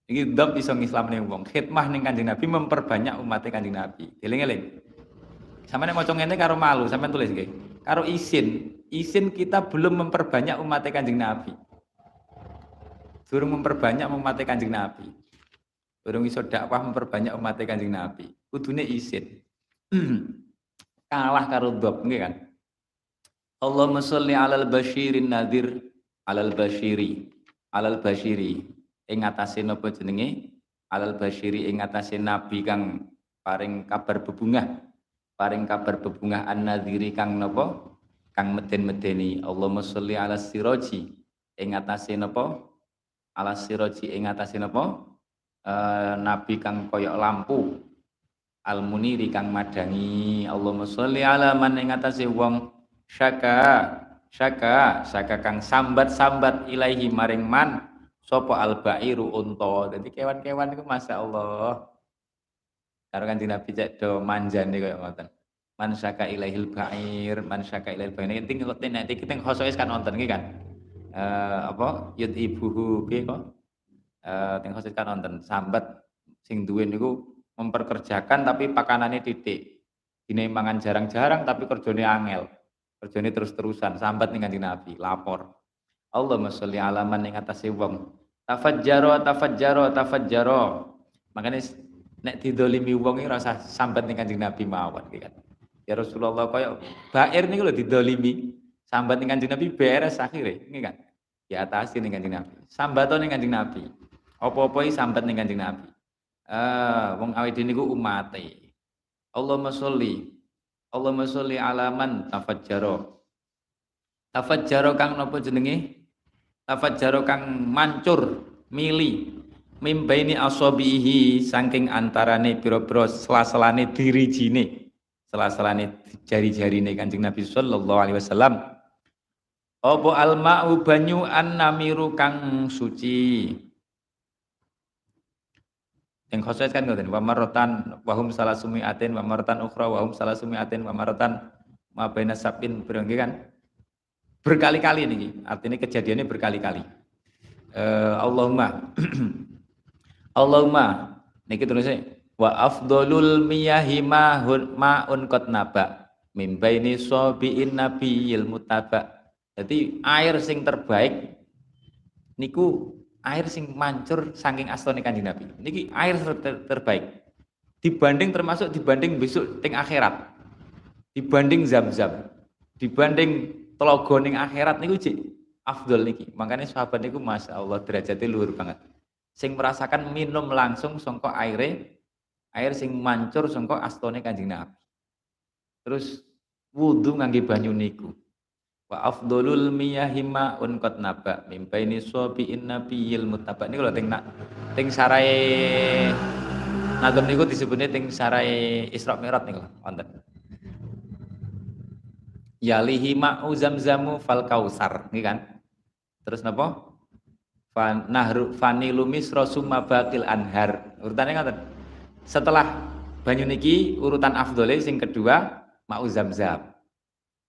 Iki ndok iso nih wong. Khidmah ning Kanjeng Nabi memperbanyak umatnya Kanjeng Nabi. Eling-eling. Sampeyan maca ngene karo malu, sampeyan tulis nggih. Karo isin, isin kita belum memperbanyak umatnya Kanjeng Nabi. Durung memperbanyak umatnya Kanjeng Nabi. Durung iso dakwah memperbanyak umatnya Kanjeng Nabi. Kudune isin. kalah karo ndok nggih kan. Allahumma sholli alal basyirin nadir alal basyiri alal basyiri ing atase napa jenenge? Alal basyiri ing atase nabi kang paring kabar bebungah paring kabar bebungah an-nadziri kang napa? Kang meden-medeni. Allahumma sholli ala siraji ing atase napa? Ala siraji ing atase napa? E, nabi kang koyok lampu. Al muniri kang madangi. Allahumma sholli ala man ing atase wong syaka syaka syaka kang sambat-sambat ilaihi maring man sopo albairu unta. Jadi kewan-kewan itu masya Allah karo kan Nabi cek do manjane kaya ngoten. Man syaka ilaihil ba'ir man syaka ilaihil ba'ir. Ini tinggal nek kita khosois kan nonton iki kan? Uh, apa? Yud ibuhu kok. Uh, ting khosois kan nonton sambat sing duwe niku memperkerjakan tapi pakanannya titik dine mangan jarang-jarang tapi kerjane angel. Kerjane terus-terusan. Sambat ning Kanjeng Nabi, lapor. Allahumma sholli ala man ing atase wong. Tafajjaro tafajjaro tafajjaro. Makanya nek didolimi wong iki rasa sambat ning Kanjeng Nabi mawon kan. Ya Rasulullah kaya bair niku lho didolimi. Sambat ning Kanjeng Nabi beres akhire, ini kan. Diatasi ning Kanjeng Nabi. Sambato ning Kanjeng Nabi. Apa-apa iki sambat ning Kanjeng Nabi. Eh, wong awake niku umate. Allahumma sholli. Allahumma sholli ala man tafajjara. Tafajjara kang napa jenenge? Tafajjara kang mancur, mili. Mimbaini asabihi saking antarane pira-pira sela-selane dirijine. Sela-selane jari-jarine Kanjeng Nabi sallallahu alaihi wasallam. Apa alma'u banyu an namiru kang suci. Yang khosais kan ngoten, wa maratan wa hum salasumi atin wa maratan ukhra wa hum salasumi atin wa maratan ma baina sabin berengge kan. Berkali-kali nih, artinya kejadiannya berkali-kali. Uh, Allahumma Allahumma niki tulisnya wa afdolul miyahi ma'un ma'un qad naba min baini sabiin nabiyil mutaba. Jadi air sing terbaik niku air sing mancur saking astone Kanjeng Nabi. Niki air ter terbaik. Dibanding termasuk dibanding besok ting akhirat. Dibanding zam-zam. Dibanding telogo ning akhirat niku cik afdol niki. Makanya sahabat niku Masya Allah derajatnya luhur banget. Sing merasakan minum langsung songkok aire, air sing mancur songkok astone Kanjeng Nabi. Terus wudhu ngangge banyu niku. Wa afdolul miyahi ma'un qad naba min baini sabiin nabiyil muttaba niku lho ting nak ting sarai Nadam niku disebutnya ting sarai Isra Mi'raj niku wonten. Yalihi ma'u zamzamu fal kausar nggih kan. Terus napa? Nahru fanilu misra summa baqil anhar. Urutannya ngoten. Setelah banyu niki urutan afdole sing kedua ma'u zamzam.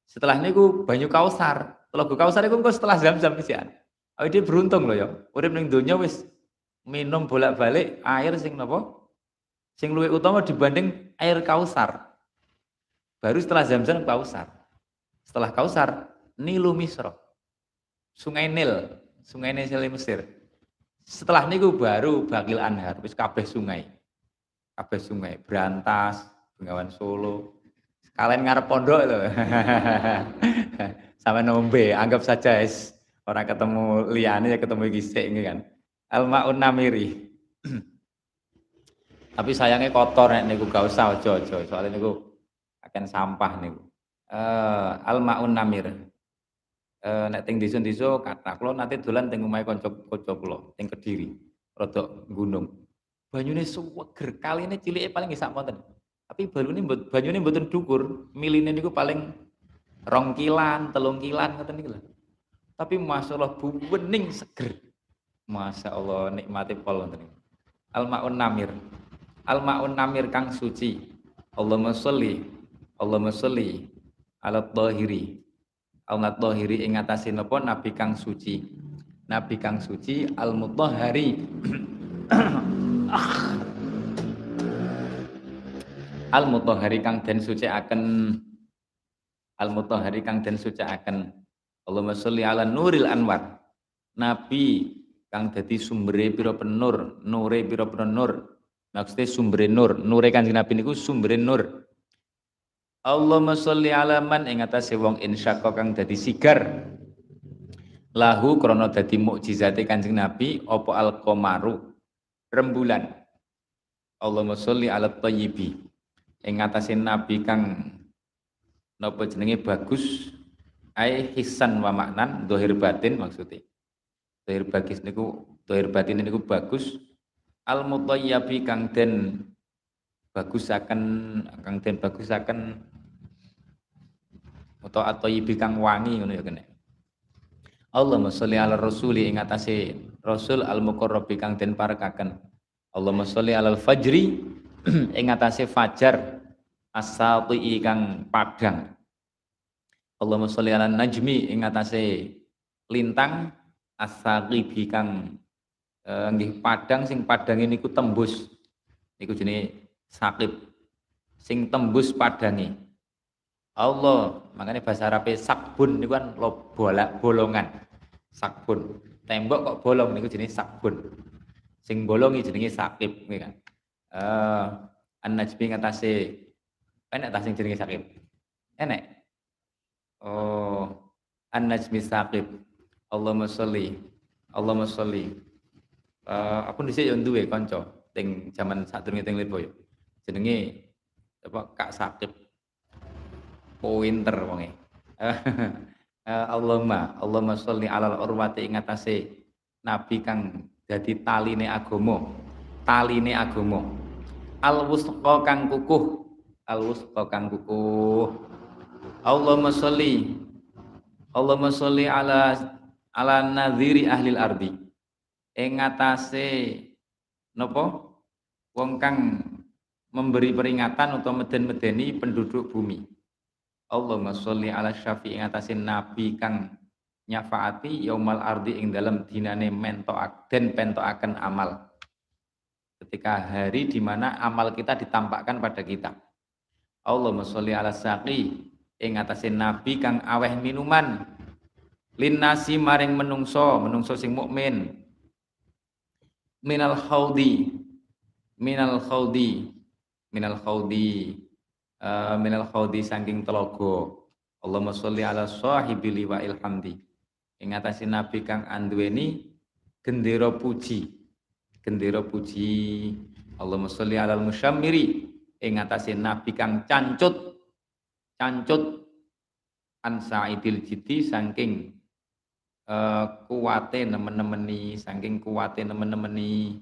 Setelah niku banyu kausar. Telaga kausar iku engko setelah zam-zam isian. Awake dia beruntung loh ya. Urip ning donya wis minum bolak-balik air sing napa? Sing luwih utama dibanding air kausar. Baru setelah zam-zam kausar. Setelah kausar Nilu Misro. Sungai Nil, Sungai Nil Mesir. Setelah niku baru Bakil Anhar, wis kabeh sungai. Kabeh sungai, Berantas, Bengawan Solo, Kalian ngarep pondok itu. Sampai nombe, anggap saja es orang ketemu liane ya ketemu gisik ini kan. Almaun namiri. Tapi sayangnya kotor nek niku gak usah ojo-ojo, soalnya niku akan sampah niku. Uh, almaun namir. Uh, nek ting disun-disun kata kula nanti dolan teng omahe kanca-kanca kula teng Kediri, rodok gunung. Banyune suweger, kaline cilike paling sak monten. Tapi baru ini banyu ini buatan dukur, miline niku paling rongkilan, telungkilan kata nih lah. Tapi masya Allah bening seger. Masya Allah nikmati pol ngoten Al maun namir. Al maun namir kang suci. Allahumma sholli Allahumma sholli ala tahiri. Allah tahiri ing atase napa? Nabi kang suci. Nabi kang suci al mutahhari. al mutahhari kang den akan al mutahhari kang den akan Allahumma sholli ala nuril anwar. Nabi kang dadi sumbere pira penur nure pira penur. Maksudnya sumbere nur. Nure kanjeng nabi niku sumbere nur Allahumma sholli ala man. Ing atase wong insyaqqa kang dadi sigar. Lahu krana dadi mukjizate kanjeng nabi apa al qamaru rembulan. Allahumma sholli ala thayyibi ing ngatasin nabi kang napa jenenge bagus ai hisan wa maknan dohir batin maksudnya. Dohir bagis niku dohir batin niku bagus. Al mutayyabi kang den bagusaken kang den bagusaken atau atau kang wangi ngono ya kene. Allahumma sholli ala rasuli ing atase rasul al muqarrabi kang den parekaken. Allahumma sholli ala fajri ing atase fajar asati kang padang. Allahumma sholli ala najmi ing atase lintang asaqibi kang eh, nggih padang sing padang ini ku tembus. Niku jenenge sakib sing tembus padange Allah makanya bahasa Arab sakbun niku kan lo bolak bolongan sakbun tembok kok bolong niku jenis sakbun sing bolongi jenenge sakib kan uh, an-najmi ngatasi kan tak sing jenenge sakit Enek. Oh, An-Najmi Saqib. Allahumma sholli. Allahumma sholli. Uh, aku dhisik yo duwe kanca ting zaman sadurunge ting Lirboyo. Jenenge apa Kak Saqib. Pointer wonge. Allahumma Allahumma sholli alal urwati ing nabi kang dadi taline agama. Taline agama. Al wusqa kang kukuh. Al wusqa kang kukuh. Allahumma sholli Allahumma sholli ala ala nadhiri ahli ardi ing ngatasé napa wong kang memberi peringatan atau meden-medeni penduduk bumi. Allahumma sholli ala syafi'i ngatasin nabi kang nyafaati yaumal ardi ing dalam dinane mentoak dan pentoaken amal. Ketika hari di mana amal kita ditampakkan pada kita. Allahumma sholli ala saqi ing ngatasin nabi kang aweh minuman. Linnasi maring menungso menungso sing mukmin. Minal khaudi minal khaudi minal khaudi uh, minal khaudi saking telogo Allahumma sholli ala sahibi wa ilhamdi. Ing atase nabi kang anduweni gendera puji. Gendera puji. Allahumma sholli ala musyammiri. Ing atase nabi kang cancut cancut an sa'idil jiti saking uh, kuwate nemen-nemeni saking kuwate nemen-nemeni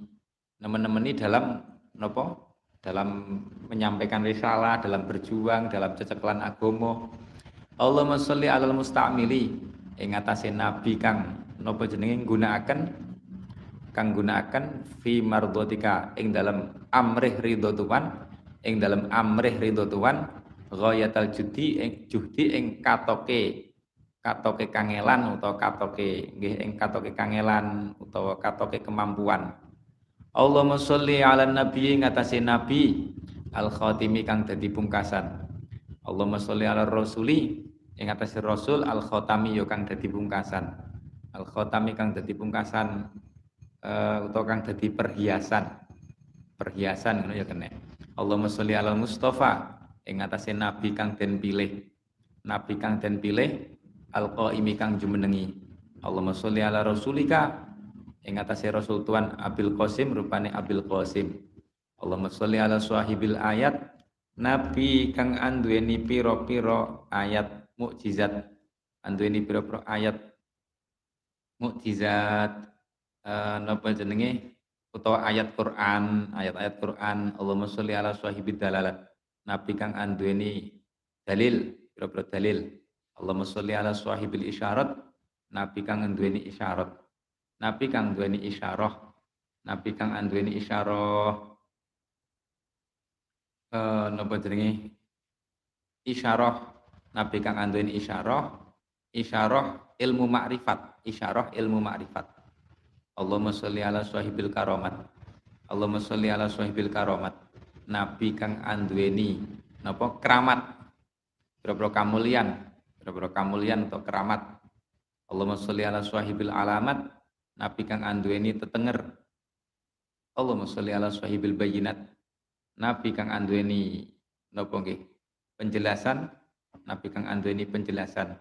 nemen-nemeni dalam nopo dalam menyampaikan risalah dalam berjuang dalam ceceklan agomo. Allahumma sholli alal mustamili. Ing atase nabi kang nopo jenenge nggunakaken kang gunakaken fi mardotika ing dalam amrih ridho Tuhan ing dalam amrih ridho Tuhan ghayatal judi ing juhdi ing katoke katoke kangelan utawa katoke nggih ing katoke kangelan utawa katoke kemampuan Allahumma sholli ala nabi ngatasi nabi al khatimi kang dadi pungkasan. Allahumma sholli ala rasuli ing atase rasul al khatami yo kang dadi pungkasan. Al khatami kang dadi pungkasan uh, utawa kang dadi perhiasan. Perhiasan ngono ya kene. Allahumma sholli ala mustafa ing atase nabi kang den pilih. Nabi kang den pilih al-qaimi kang jumenengi. Allahumma sholli ala rasulika atase rasul tuan Abil Qasim rupane Abil Qasim. Allahumma sholli ala sahibil ayat. Nabi kang anduweni piro-piro ayat mukjizat. Anduweni piro-piro ayat mukjizat uh, napa jenenge? Utawa ayat Quran ayat-ayat Quran. Allahumma sholli ala sahibid dalalah. Nabi kang anduweni dalil piro-piro dalil. Allahumma sholli ala sahibil isyarat. Nabi kang nduweni isyarat nabi kang nduweni isyarah. Nabi kang nduweni isyarah. Eh napa jenenge? Isyarah. Nabi kang nduweni isyarah. Isyarah ilmu makrifat. Isyarah ilmu makrifat. Allahumma sholli ala sahibil karomat. Allahumma sholli ala sahibil karomat. Nabi kang anduweni napa? Keramat. Boro kamulian. Boro kamulian atau keramat. Allahumma sholli ala swahibil alamat. Nabi kang anduweni tetenger. Allahumma sholli ala swahibil bayinat. Nabi kang anduweni napa nggih? Penjelasan. Nabi kang anduweni penjelasan.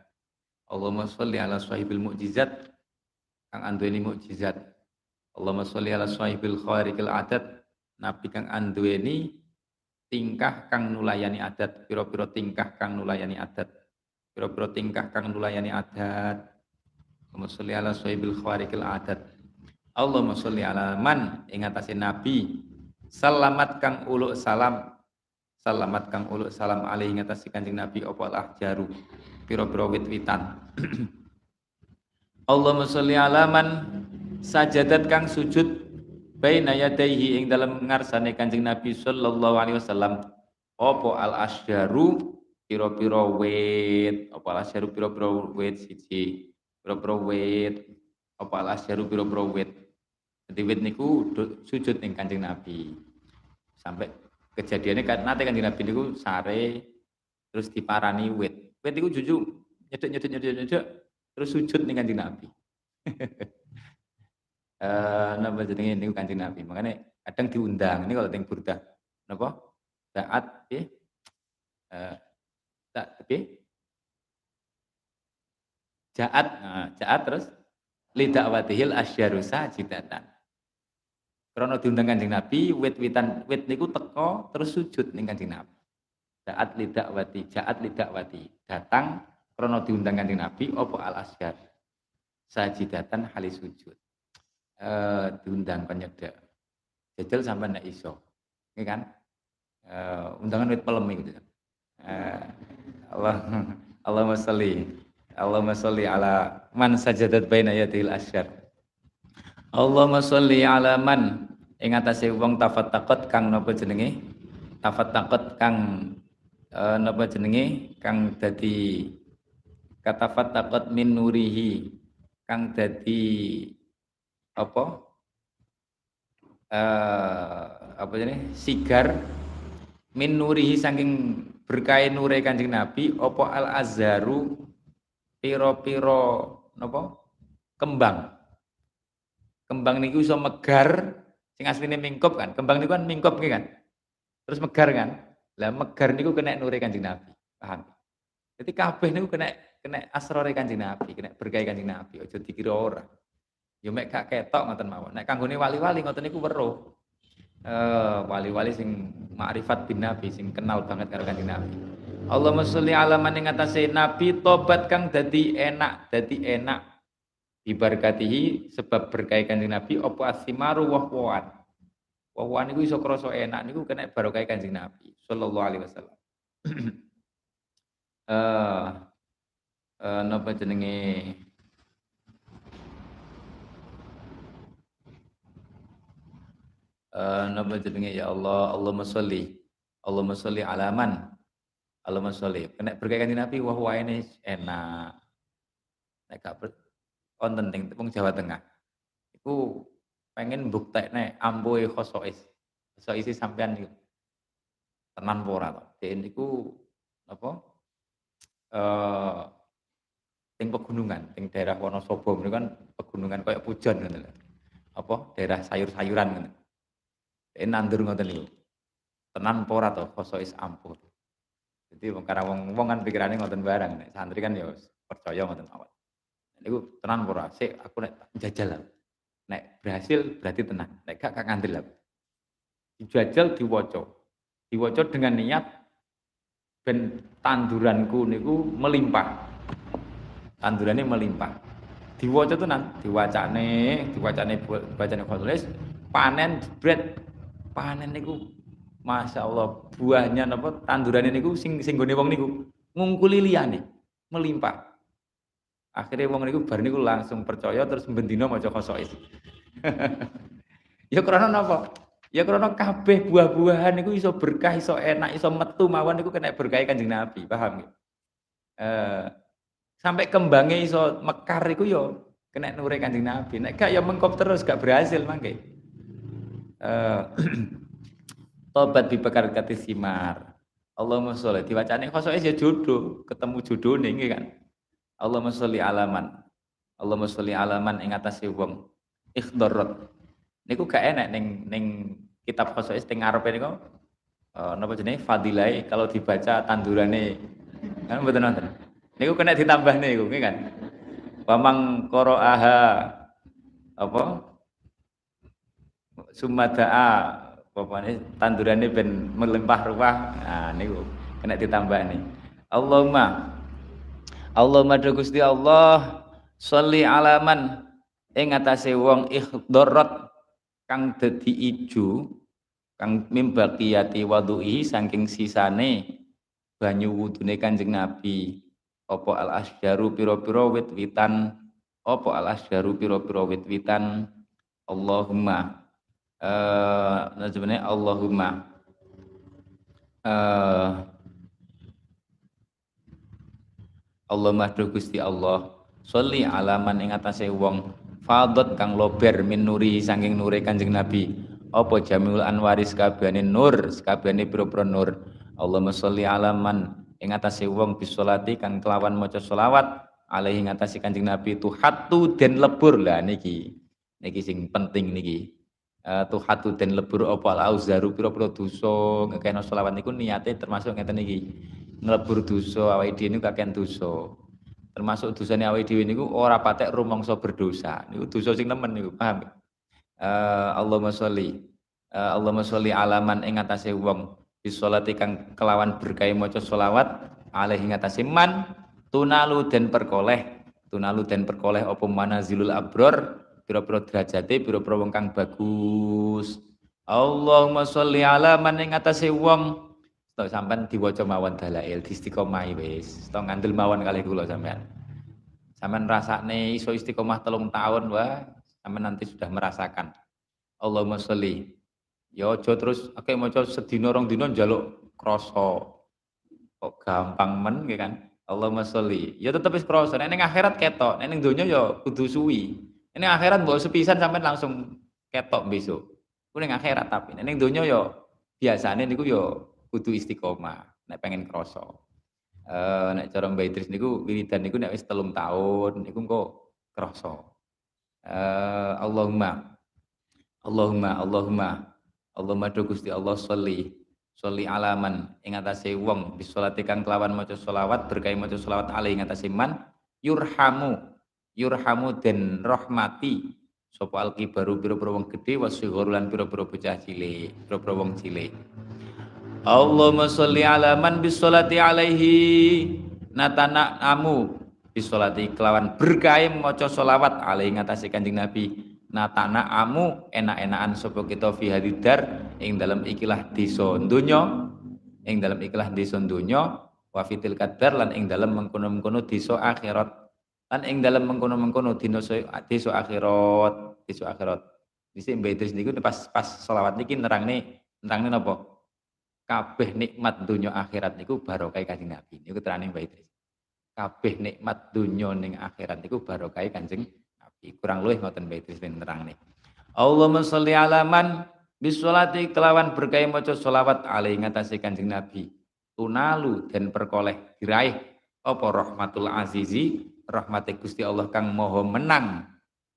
Allahumma sholli ala swahibil mukjizat. Kang anduweni mukjizat. Allahumma sholli ala swahibil khawarikil adat. Nabi kang anduweni tingkah kang nulayani adat, piro-piro tingkah kang nulayani adat. Piro-piro tingkah kang nulayani adat. Allahumma sholli ala sohibil khawarikil adat. Allahumma sholli ala man ing atase nabi. Selamat kang uluk salam. Selamat kang uluk salam alaihi ing atase Kanjeng Nabi apa lah jaru. Piro-piro wit-witan. Allahumma sholli ala man sajadat kang sujud baina yadaihi ing dalam ngarsane Kanjeng Nabi sallallahu alaihi wasallam apa al asjaru piro-piro wit apa asyaru piro-piro wit siji piro-piro wit apa asyaru piro-piro wit. Jadi wit niku sujud ning Kanjeng Nabi. Sampai kejadiannya kan nanti Kanjeng Nabi niku sare terus diparani wit. Wit niku juju nyedek nyedek nyedek nyedek terus sujud ning Kanjeng Nabi. Eh napa jenenge niku Kanjeng Nabi? Makanya kadang diundang ini kalau teng burdah. Napa? Saat eh Tak, tapi Jaat, nah, jaat terus lidak watihil asyaru sajidatan. Karena diundang kanjeng Nabi, wit-witan wit niku teko terus sujud ning kanjeng Nabi. Jaat lidak wati, jaat lidak wati. Datang karena diundang kanjeng Nabi, opo al asyar. Sajidatan halis sujud. Eh diundang penyeda. Jajal sampai ndak iso. Ini kan? Uh, undangan wit pelem gitu. Uh, Allah Allahumma salli Allahumma sholli ala man sajadat baina yadil asyar. Allahumma sholli ala man ing atase wong tafattaqat kang napa jenenge? Tafattaqat kang uh, napa jenenge? Kang dadi katafattaqat min nurihi kang dadi apa? Uh, apa jenenge? Sigar min nurihi saking berkain nure Kanjeng Nabi apa al azharu piro-piro napa kembang. Kembang niku iso megar sing asline mingkup kan. Kembang niku kan mingkup kan. Terus megar kan. Lah megar niku kena nure Kanjeng Nabi. Paham? Jadi kabeh niku kena kena asrore Kanjeng Nabi, kena berkah Kanjeng Nabi. Aja dikira ora. Ya mek gak ketok ngoten mawon. Nek kanggone wali-wali ngoten niku weruh. Eh wali-wali sing makrifat bin Nabi sing kenal banget karo Kanjeng Nabi. Allahumma sholli ala man ing atase nabi tobat kang dadi enak, dadi enak diberkatihi sebab berkah kanjeng Nabi apa asimaru wahwan. Wahwan niku iso krasa enak niku kena barokah kanjeng Nabi sallallahu alaihi wasallam. Eh uh, napa jenenge uh, napa jenenge ya Allah Allahumma sholli Allahumma sholli ala man Allahumma sholli. Kena berkah kanjeng Nabi wah wah ini enak. Nek gak konten ting tepung Jawa Tengah. Iku pengen buktekne amboe khosois. Khosois sampean niku. Tenan ora to. Dek niku apa? Eh ting pegunungan, ting daerah Wonosobo niku kan pegunungan kayak pujon ngoten lho. Apa? Daerah sayur-sayuran ngoten. Dek nandur ngoten niku. Tenan ora to khosois ampun. Jadi karena wong wong kan pikirannya ngoten barang, nek santri kan ya percaya ngoten mawon. Niku tenan ora sik aku nek jajal lah. Nek berhasil berarti tenang, nek gak gak ngandel lah. Dijajal diwaca. Diwaca dengan niat ben tanduranku niku melimpah. Tandurannya melimpah. Diwaca tenan, diwacane, diwacane bacane khotulis, panen jebret. Panen niku Masya Allah, buahnya napa tanduran ini sing sing gone wong niku ngungkuli liyane, melimpah. Akhirnya wong niku bar niku langsung percaya terus bendina maca khosois. ya krana napa? Ya krana kabeh buah-buahan niku iso berkah, iso enak, iso metu mawon niku kena berkah Kanjeng Nabi, paham nggih? Eh, sampai kembangnya iso mekar iku yo ya kena nure Kanjeng Nabi. Nek gak ya mengkop terus gak berhasil mangke. Eh tobat kati simar. Allahumma sholli diwacane khosoke ya jodoh, ketemu jodoh nih kan. Allahumma sholli alaman. Allahumma sholli alaman ing atase wong ikhdarat. Niku gak enak ning ning kitab khosoke teng ngarepe niku uh, napa jenenge fadilai kalau dibaca tandurane kan mboten nonton. Niku kena ditambah niku nggih kan. Pamang aha apa sumada'a pokoknya tandurannya ben melimpah ruah. Nah niku kena ditambah nih. Allahumma Allahumma do Gusti Allah sholli alaman ing atase wong ikhdarat kang dadi ijo kang mimbaqiyati wudu'i saking sisane banyu wudune Kanjeng Nabi. Apa al asjaru pira-pira wit-witan? Apa al asjaru pira-pira wit-witan? Allahumma uh, sebenarnya Allahumma. Uh, Allahumma do Gusti Allah. Sholli alaman ing atase wong. Fadot kang lober min nuri saking nure Kanjeng Nabi. Apa jamiul anwaris kabehane nur kabehane pira-pira nur? Allahumma sholli alaman ing atase wong bisolati kang kelawan maca selawat. Alaihi ing Kanjeng Nabi hatu den lebur. Lah niki. Niki sing penting niki uh, tuhatu den lebur apa auzaru pira-pira dosa ngekena selawat niku niate termasuk ngeten iki nglebur dosa awake dhewe niku kakean dosa. Termasuk dosane awake dhewe niku ora patek rumangsa berdosa. Niku dosa sing nemen niku, paham? Uh, Allahumma sholli uh, Allahumma sholli alaman ing atase wong bisolati kang kelawan berkahi maca selawat alaihi ngatasi man tunalu dan perkoleh tunalu dan perkoleh apa manazilul abror pira-pira derajate pira-pira wong kang bagus Allahumma sholli ala man ing atase wong Tok sampean diwaca mawon dalail di istiqomah wis. Tok ngandel mawon kali kula sampean. Sampean rasakne iso istiqomah telung tahun wah, sampean nanti sudah merasakan. Allahumma sholli. Ya aja terus akeh maca sedina rong dina njaluk krasa. Kok gampang men kan? Allahumma sholli. Ya tetep wis krasa. Nek ning akhirat ketok, nek ning donya ya kudu. Ning akhirat mbok sepisan sampean langsung ketok besok. Ku ning akhirat tapi nek ning donya ya biasane niku ya kudu istiqomah nek pengen kroso eh nek cara Mbak Idris niku wiridan niku nek wis tahun niku kok kroso eh Allahumma Allahumma Allahumma Allahumma do Gusti Allah sholli sholli alaman ing atase wong bisolati kang kelawan maca selawat berkahi maca selawat ali ing atase man yurhamu yurhamu den rahmati sapa alkibaru pira-pira wong gedhe wasigharu lan pira-pira bocah cilik pira-pira wong cilik. Allahumma sholli ala man bisolati alaihi natana amu bisolati kelawan berkah maca solawat alaihi ngatasi kanjeng Nabi. Natana amu enak-enakan sapa kita fi hadidar ing dalam ikilah desa donya ing dalam ikilah desa donya wa fitil kadar lan ing dalam mengkono-mengkono desa akhirat lan ing dalam mengkono-mengkono desa desa akhirat desa akhirat Bisa Mbak Idris niku pas pas selawat niki nerangne nerangne napa? kabeh nikmat dunia akhirat niku barokah Kanjeng Nabi. Niku terane Mbak Idris. Kabeh nikmat dunia ning akhirat niku barokah Kanjeng Nabi. Kurang luwih ngoten Mbak Idris nih. Allahumma sholli ala man bisolati kelawan berkah maca selawat alaihi ngatasi Kanjeng Nabi. Tunalu dan perkoleh diraih apa rahmatul azizi rahmati Gusti Allah kang moho menang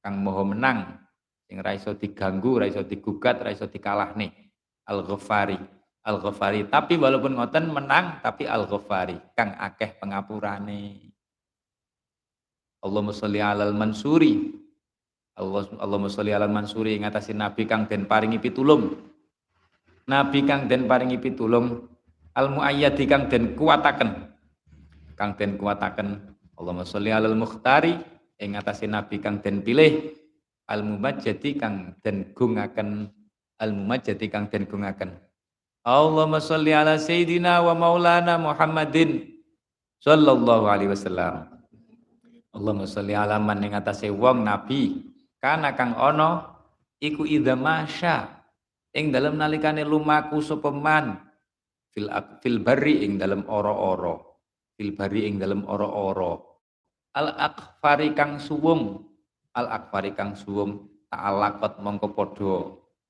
kang moho menang sing ra iso diganggu ra iso digugat ra iso dikalahne al-ghafari Al-Ghafari. Tapi walaupun ngoten menang tapi Al-Ghafari kang akeh pengapurane. Allahumma sholli alal mansuri. Allah Allahumma sholli alal mansuri ngatasi nabi kang den paringi pitulung. Nabi kang den paringi pitulung al muayyadi kang den kuataken. Kang den kuataken Allahumma sholli alal mukhtari ing ngatasi nabi kang den pilih al mumajjadi kang den gungaken al mumajjadi kang den gungaken Allahumma salli ala Sayyidina wa maulana Muhammadin sallallahu alaihi wasallam. Allahumma salli ala man ing atase wong nabi kana kang ana iku idza masya ing dalem nalikane lumaku sapa man fil fil barri ing dalem ora-ora fil barri ing dalem ora-ora al akfari kang suwung. Al akfari kang suwung. Ta'alaqat mongko padha.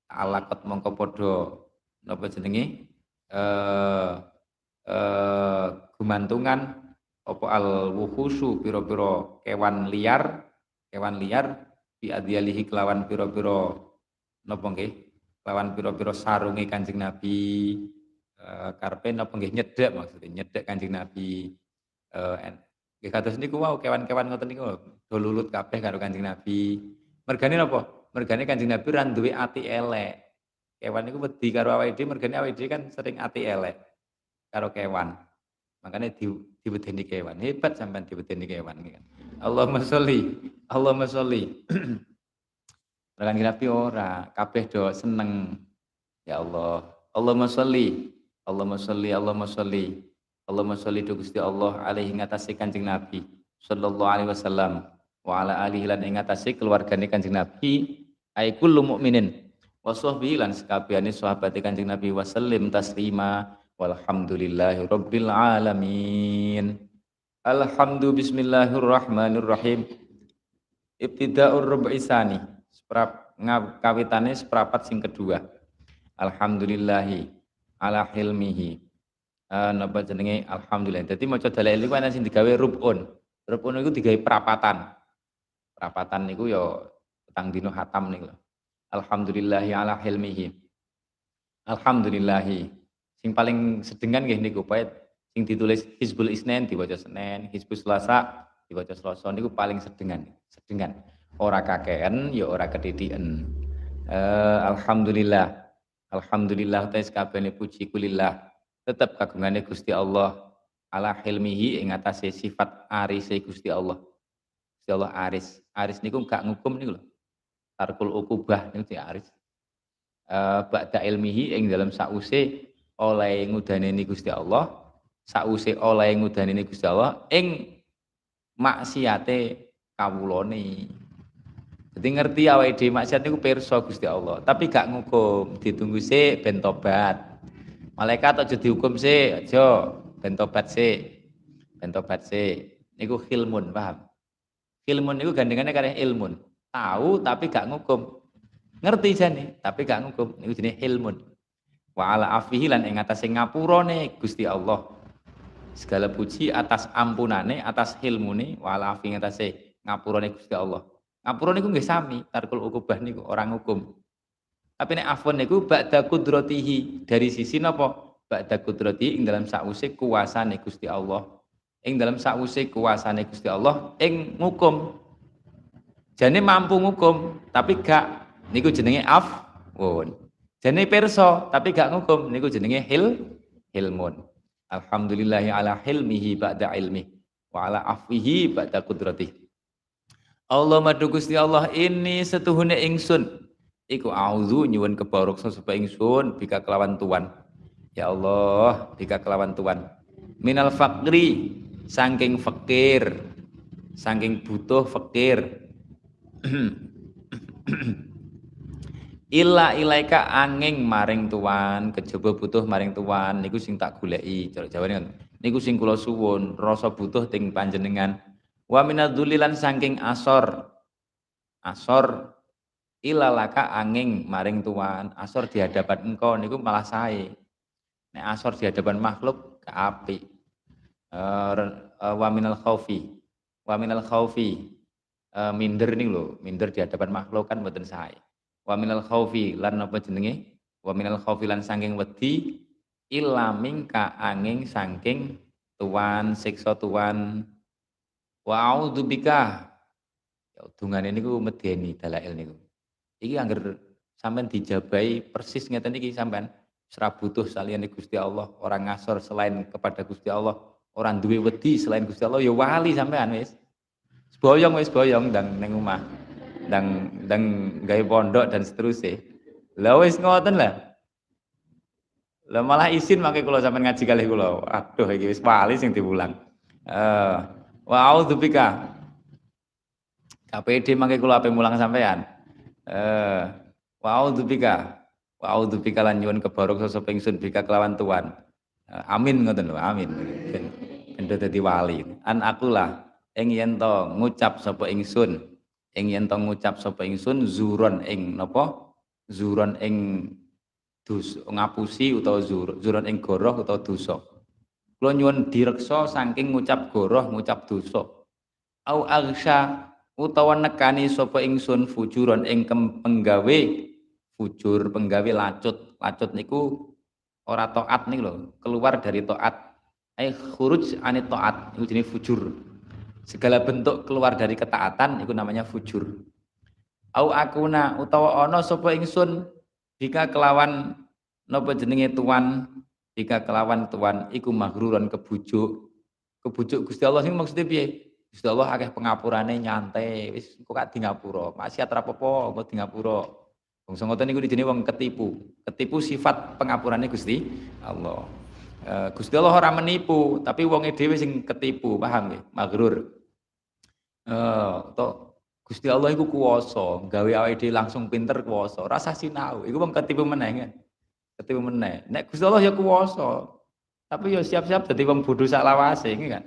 Ta'alaqat mongko padha. Napa jenenge eh eh gumantungan. Apa al wuhusu pira-pira kewan liar? Kewan liar. Bi adyalihi kelawan pira-pira napa nggih? Kelawan pira-pira sarunge Kanjeng Nabi. Eh karpe napa nggih? Nyedek maksudnya. Nyedek Kanjeng Nabi. Eh nggih kados niku wau kewan-kewan ngoten niku do lulut kabeh karo Kanjeng Nabi mergane napa mergane Kanjeng Nabi ra duwe ati elek Kewan itu wedi karo awake dhewe mergane awake dhewe kan sering ati elek karo kewan. Makanya di diwedeni kewan. Hebat sampean diwedeni kewan kan. Allahumma sholli, Allahumma sholli. Rekan Nabi ora, kabeh do seneng. Ya Allah. Allahumma sholli, Allahumma sholli, Allahumma sholli. Allahumma sholli do Gusti Allah alaihi ngatasi Kanjeng Nabi sallallahu alaihi wasallam wa ala alihi lan ngatasi keluargane Kanjeng Nabi. Ai kullu mukminin wa sahbihi lan sekabehane sahabat Kanjeng Nabi wasallim taslima walhamdulillahi rabbil alamin. Alhamdu bismillahirrahmanirrahim. Ibtidaur rub'i sani seprap kawitane seprapat sing kedua. Alhamdulillahi ala hilmihi uh, napa jenenge alhamdulillah dadi maca dalil iku ana sing digawe rubun rubun iku digawe perapatan perapatan niku ya petang dino hatam niku lho Alhamdulillahi ala hilmihi. Alhamdulillahi. Sing paling sedengan nggih niku poet Sing ditulis Hizbul Isnen diwaca Senin, Hizbul Selasa diwaca Selasa niku paling sedengan, sedengan. Ora kakean ya ora kedidikan. Uh, alhamdulillah. Alhamdulillah tes kabehane puji kulillah. Tetap kagungane Gusti Allah ala hilmihi ing atase sifat arise Gusti Allah. Gusti Allah aris. Aris niku gak ngukum niku lho. Tarkul ukubah niku aris. Uh, ba'da ilmihi ing dalam sause oleh ngudaneni Gusti Allah sause oleh ngudaneni Gusti Allah ing maksiate kawulane jadi ngerti awake dhewe maksiat niku pirsa Gusti Allah tapi gak ngukum ditunggu sih ben tobat malaikat aja dihukum sih aja ben tobat sih ben tobat sih. Niku hilmun paham? Hilmun niku gandengannya karena ilmun. Tahu tapi gak ngukum. Ngerti jane tapi gak ngukum. Niku jenenge ilmun wa ala afihi lan ing atase ngapurane Gusti Allah. Segala puji atas ampunane atas hilmune wa ala afihi atase ngapurane Gusti Allah. Ngapura niku nggih sami tarkul ukubah niku orang hukum tapi nek afwan niku ba'da kudratihi dari sisi napa? Ba'da kudrati ing dalam sause kuasane Gusti Allah. Ing dalam sause kuasane Gusti Allah ing ngukum jane mampu ngukum tapi gak. Niku jenenge afwun. Jane perso tapi gak ngukum. Niku jenenge hil hilmun. Alhamdulillahi ala hilmihi ba'da ilmi. Wa ala afwihi ba'da kudrati. Allah madu Gusti Allah ini setuhune ingsun iku auzu nyuwun kebaroksa supaya ingsun bika kelawan tuan. Ya Allah, bika kelawan tuan. Minal fakri saking fakir, saking butuh fakir. Ila ilaika angin maring tuan, kejaba butuh maring tuan niku sing tak goleki. Cara Jawane niku sing kula suwun, rasa butuh ting panjenengan. Wa minadzulilan saking asor. Asor ila laka angin maring tuan, asor di hadapan engkau niku malah sae. Nek asor di hadapan makhluk ke api. Uh, wa minal khaufi. Wa khaufi. Uh, minder nih lho, minder di hadapan makhluk kan mboten sae wa minal khaufi lan apa jenenge wa minal khaufi lan saking wedi ilaming ka angin saking tuan siksa tuan wa a'udzubika ya dungane niku medeni dalail niku iki angger sampean dijabai persis ngeten iki sampean ora butuh saliyane Gusti Allah orang ngasor selain kepada Gusti Allah orang duwe wedi selain Gusti Allah ya wali sampean wis boyong wis boyong dan ning omah dan dan gaya pondok dan seterusnya. Lah wis ngoten lah. Lah malah izin makai kula sampean ngaji kali kula. Aduh iki wis wali sing diulang. Eh uh, wa audzubika. KPD makai kula ape mulang sampean. Eh uh, wa audzubika. Wa audzubika lan nyuwun kebarok sesuk ingsun bika kelawan tuan. Uh, amin ngoten lho, amin. Ben dadi wali. An akulah ing yen to ngucap sapa ingsun ing yen tong ngucap sapa ingsun zuron ing napa zuron ing dus ngapusi utawa zur, zuron ing goroh utawa dosa kula nyuwun direksa saking ngucap goroh ngucap dosa au arsya utawa nekani sapa ingsun fujuron ing penggawe fujur penggawe lacut. Lacut niku ora taat nih lho keluar dari taat ai khuruj anit taat iku jenenge fujur. Segala bentuk keluar dari ketaatan itu namanya fujur. Au akuna utawa ono sapa ingsun jika kelawan napa jenenge tuan? Jika kelawan tuan iku mahruran kebujuk. Kebujuk Gusti Allah sing maksudnya piye Gusti Allah akeh pengapurane nyantai wis kok gak di ngapura maksiat ra apa-apa kok di ngapura wong ngoten niku wong ketipu ketipu sifat pengapurane Gusti Allah Uh, Gusti Allah ora menipu, tapi wonge dhewe sing ketipu, paham nggih? Magrur. Eh, to Gusti Allah iku kuwasa, gawe awake dhewe langsung pinter kuwasa. Rasa sinau, iku wong ketipu meneh. Ketipu meneh. Nek Gusti Allah ya kuwasa. Tapi ya siap-siap dadi wong bodho sak lawase kan.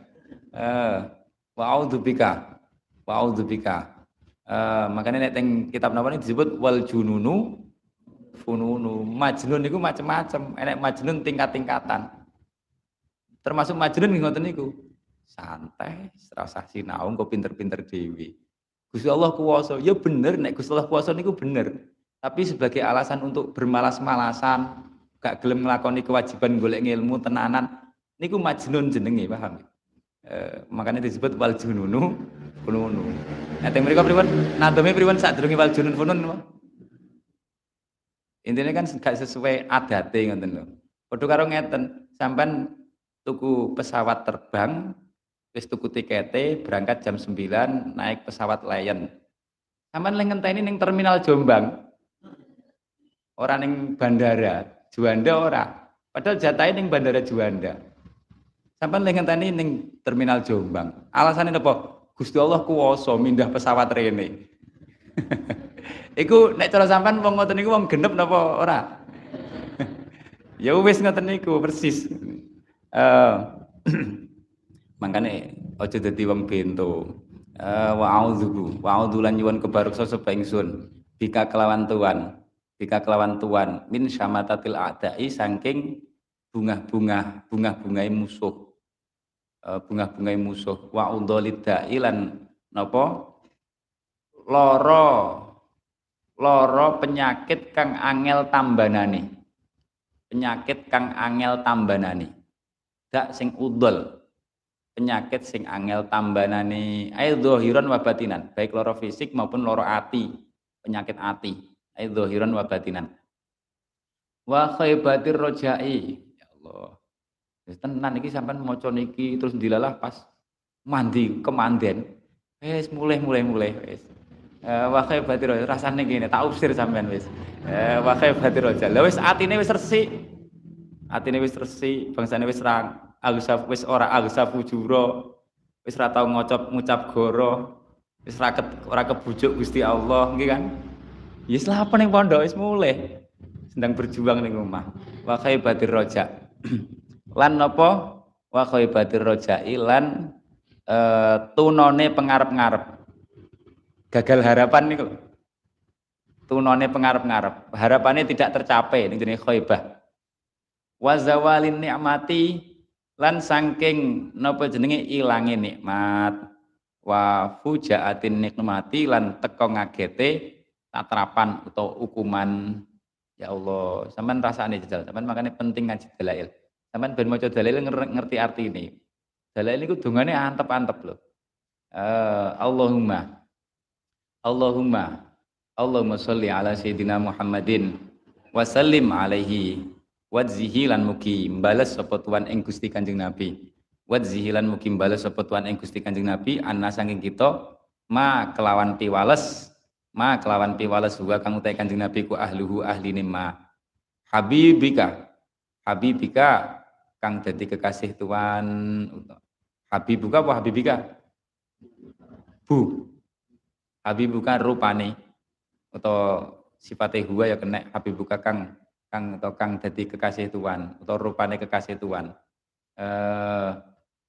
Eh, audzubika. Wa audzubika. Eh, makanya nek teng kitab napa disebut wal jununu fununu. Majnun niku macam-macam. Enek majnun tingkat-tingkatan. Termasuk majnun ngoten niku santai, serasa sinau kok pinter-pinter dewi. Gusti Allah kuwasa, ya bener nek Gusti Allah kuwasa niku bener. Tapi sebagai alasan untuk bermalas-malasan, gak gelem nglakoni kewajiban golek ilmu tenanan, niku majnun jenenge paham e, makanya disebut wal jununu fununu. Nah mereka pripun? Nadome pripun sadurunge wal junun funun intinya kan gak sesuai adate ngoten lho. Padha karo ngeten sampean tuku pesawat terbang wis tuku tikete berangkat jam 9 naik pesawat Lion sampean lek ngenteni ning terminal Jombang. Orang ning bandara. Juanda ora. Padahal jatahe ning bandara Juanda sampean lek ngenteni ning terminal Jombang alasannya apa Gusti Allah kuwasa mindah pesawat rene Iku nek cara sampean wong ngoten niku wong genep napa ora? ya wis ngoten niku persis. Eh mangkane aja dadi wong bento. Uh, wa a'udzu wa a'udzu lan nyuwun kebaruksa sapa ingsun bika kelawan tuan bika kelawan tuan min syamatatil a'dai saking bunga-bunga bunga-bungai musuh uh, bunga-bungai musuh. Wa udhalidai lan napa? Loro loro penyakit kang angel tambanane. Penyakit kang angel tambanane. Dak sing udol. Penyakit sing angel tambanane. Ae zahiran wa batinan. Baik loro fisik maupun loro ati. Penyakit ati. Ae zahiran wa batinan. Wa khaybatir rojai. Ya Allah tenan iki sampean maca niki terus dilalah pas mandi kemanden. Wis mulai mulai mulai wis. Eh, wa khaifati roja rasane ngene tak usir sampean wis. Eh wa khaifati roja lha wis atine wis resik. Atine wis resik bangsane wis rang agusaf wis ora agusaf fujuro. Wis ora tau ngocop ngucap goro. Wis ora ora kebujuk Gusti Allah nggih kan? Ya wis lapo ning pondok? Wis mulai sedang berjuang ning omah. Wa khaifati roja lan napa wa khaifati roja lan uh, tunone pengarep-ngarep. Gagal harapan nih kalau tunone pengarap-ngarap harapannya tidak tercapai ini jenis khaibah. Wazawalin nikmati lan sangking nopo jenenge ilangi nikmat. Wa fujaatin nikmati lan teko ngagete tatrapan atau hukuman. Ya Allah sampean rasane jajal. Sampean makanya penting ngaji dalail sampean ben maca dalail ngerti arti ini. Dalail niku dungane antep-antep loh uh, Allahumma Allahumma Allahumma sholli ala sayyidina Muhammadin wa sallim alaihi wadzihi lan balas sapa tuan ing Gusti Kanjeng Nabi. Wadzihi lan mugi balas sapa tuan ing Gusti Kanjeng Nabi anna saking kita ma kelawan piwales ma kelawan piwales wa kang utai Kanjeng Nabi ku ahluhu ahline ma. Habibika habibika kang dadi kekasih tuan habibuka apa habibika bu. Habibuka rupane? Atau sifatnya huwa ya kena habibuka kang kang atau kang dadi kekasih Tuhan? Atau rupane kekasih Tuhan. Eh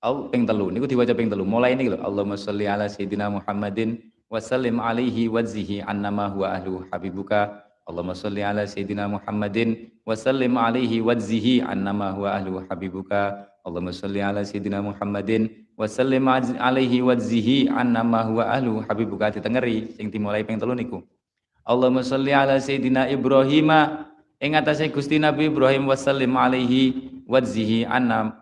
au ping telu. Niku diwaca ping telu. Mulai ini lho. Allahumma sholli ala sayyidina Muhammadin wa sallim alaihi wadzihi annama huwa ahlu habibuka Allahumma sholli ala sayyidina Muhammadin wa sallim alaihi wadzihi annama huwa ahlu habibuka. Allahumma sholli ala sayyidina Muhammadin. Wasallim alaihi wadzihi annama huwa ahlu habibuka. Ditengeri sing dimulai ping telu niku. Allahumma sholli ala sayyidina Ibrahim ing atase Gusti Nabi Ibrahim wasallim alaihi wadzihi annam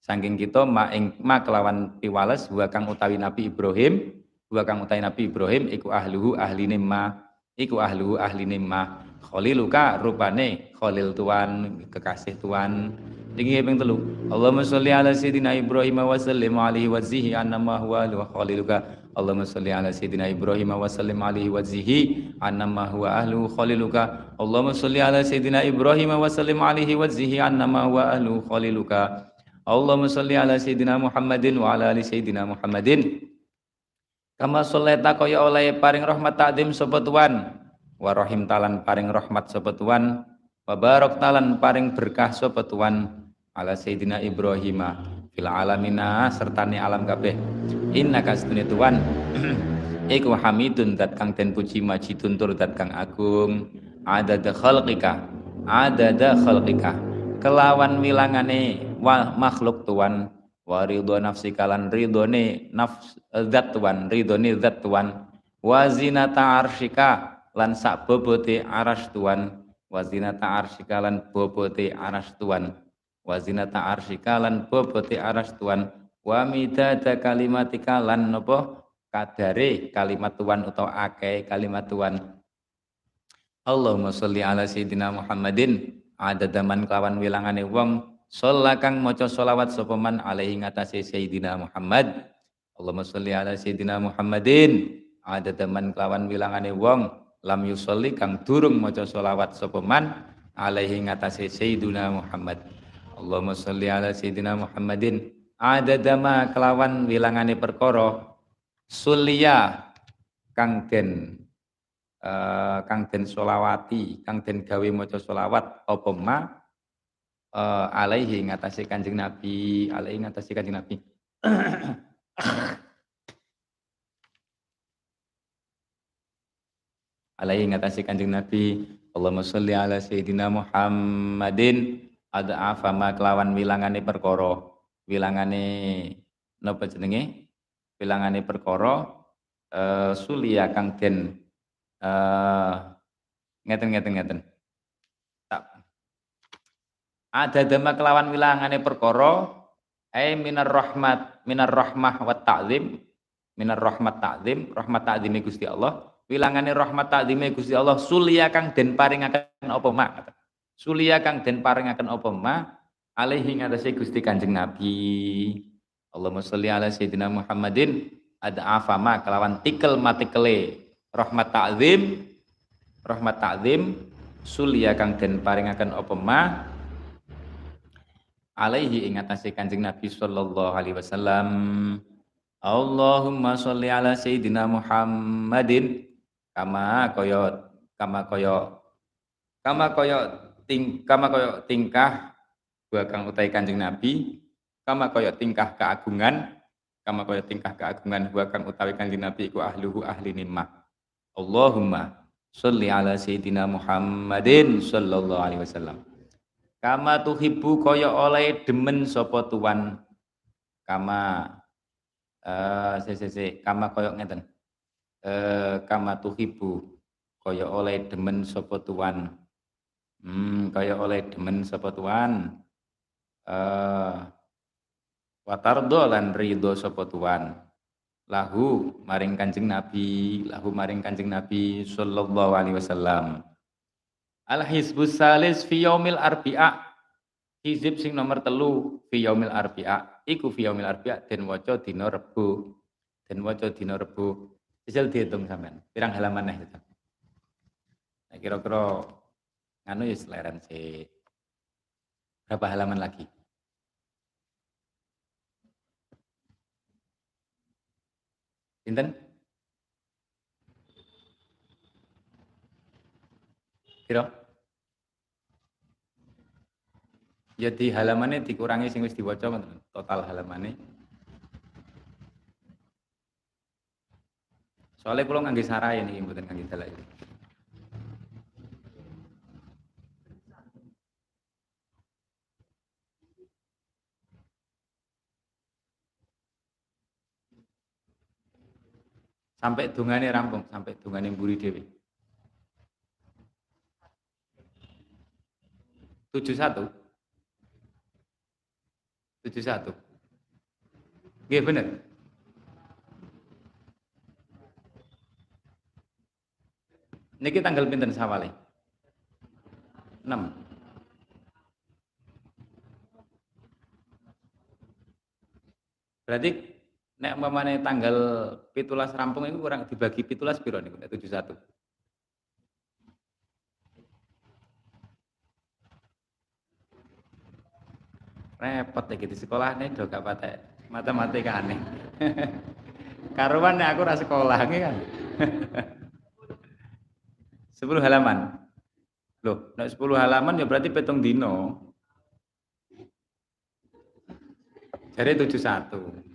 saking kita ma ing ma kelawan piwales wa kang utawi Nabi Ibrahim. Wa kang utawi Nabi Ibrahim iku ahluhu ahline ma. Iku ahluhu ahline ma khaliluka rupane khalil tuan kekasih tuan Tinggi ping telu. Allahumma sholli ala sayyidina Ibrahim wa sallim alaihi wa zihi annama huwa wa khaliluka. Allahumma sholli ala sayyidina Ibrahim wa sallim alaihi wa zihi annama huwa ahlu khaliluka. Allahumma sholli ala sayyidina Ibrahim wa sallim alaihi wa zihi annama huwa ahlu khaliluka. Allahumma sholli ala sayyidina Muhammadin wa ala ali sayyidina Muhammadin. Kama shollaita kaya oleh paring rahmat takdim sapa tuan wa rahim talan paring rahmat sapa tuan wa barak talan paring berkah sapa tuan ala Sayyidina Ibrahim fil alamina serta ni alam kabeh. Inna kastune tuan iku hamidun dat kang den puji majidun tur dat kang agung. Ada de khalqika ada de khalqika kelawan wilangane wa makhluk tuan. Wa ridho nafsi kalan ridhone nafs zat tuan ridhone zat tuan. Wa zinata arsyika lan sak bobote aras tuan wa zinata arsyika lan bobote aras tuan. Wa zinata arsyika lan bobote aras tuan. Wa midada kalimatika lan napa kadare kalimat tuan utawa akeh kalimat tuan. Allahumma sholli ala sayyidina Muhammadin. Ada daman kelawan wilangane wong. Sholla kang maca sholawat sapa man alaihi ngatasi sayyidina Muhammad. Allahumma sholli ala sayyidina Muhammadin. Ada daman kelawan wilangane wong lam yusolli kang durung maca sholawat sapa man alaihi ngatasi sayyidina Muhammad Allahumma sholli ala sayyidina Muhammadin ada dama kelawan wilangane perkara sulia kang den uh, kang den solawati, kang den gawe maca solawat apa ma uh, alaihi ngatasi Kanjeng Nabi, alaihi ngatasi Kanjeng Nabi. alaihi ngatasi Kanjeng Nabi. Allahumma sholli ala sayyidina Muhammadin ada ma kelawan wilangane perkara. Wilangane napa jenenge? Wilangane perkara uh, sulia kang den uh, ngeten ngeten ngeten. Tak. Ada dama kelawan wilangane perkara ai minar rahmat minar rahmah wa ta'zim. Minar rahmat ta'zim rahmat ta'zime Gusti Allah wilangane rahmat ta'zime Gusti Allah sulia kang den paringaken apa mak? Sulia kang den paringaken apa mak? Alaihi Gusti Kanjeng Nabi. Allahumma sholli ala sayyidina Muhammadin. Ada afama kelawan tikel matikele. Rahmat ta'zim rahmat ta'zim sulia kang den paringaken apa ma alaihi ing Kanjeng Nabi sallallahu alaihi wasallam. Allahumma sholli ala sayyidina Muhammadin kama koyo kama koyo kama koyo ting kama koyo tingkah gua kang utai Kanjeng Nabi kama koyo tingkah keagungan kama koyo tingkah keagungan gua kang utawi Kanjeng Nabi iku ahluhu ahli nimah Allahumma sholli ala sayyidina Muhammadin sallallahu alaihi wasallam. Kama tuhibbu kaya oleh demen sapa tuan. Kama eh uh, se kama kaya ngeten. Eh kama tuhibbu kaya oleh demen sapa tuan. Hmm, kaya oleh demen sapa tuan. Eh watardo lan ridho sapa tuan lahu maring Kanjeng Nabi, lahu maring Kanjeng Nabi sallallahu alaihi wasallam. Al hizbus salis fi yaumil arbi'a. Hizib sing nomor telu fi yaumil arbi'a. Iku fi yaumil arbi'a den waca dina Rebo. Den waca dina Rebo. Sisel dihitung sampean. Pirang halaman nih. Nah, kira-kira nganu ya seleran sih. Berapa halaman lagi? Pinten? Kira? Jadi ya halamannya dikurangi sing wis diwaca total halamannya. Soalnya kalau ngangge sarai ini mboten ngangge dalek. sampai dungane rampung sampai dungane mburi dewi tujuh satu? tujuh satu? Iya bener Niki tanggal pinten sawale? 6. Berarti nek umpamane tanggal pitulas rampung itu kurang dibagi pitulas piro niku tujuh satu repot lagi di sekolah nih do gak patek matematika aneh karuan aku rasa sekolah kan sepuluh halaman loh nek sepuluh halaman ya berarti petung dino jadi tujuh satu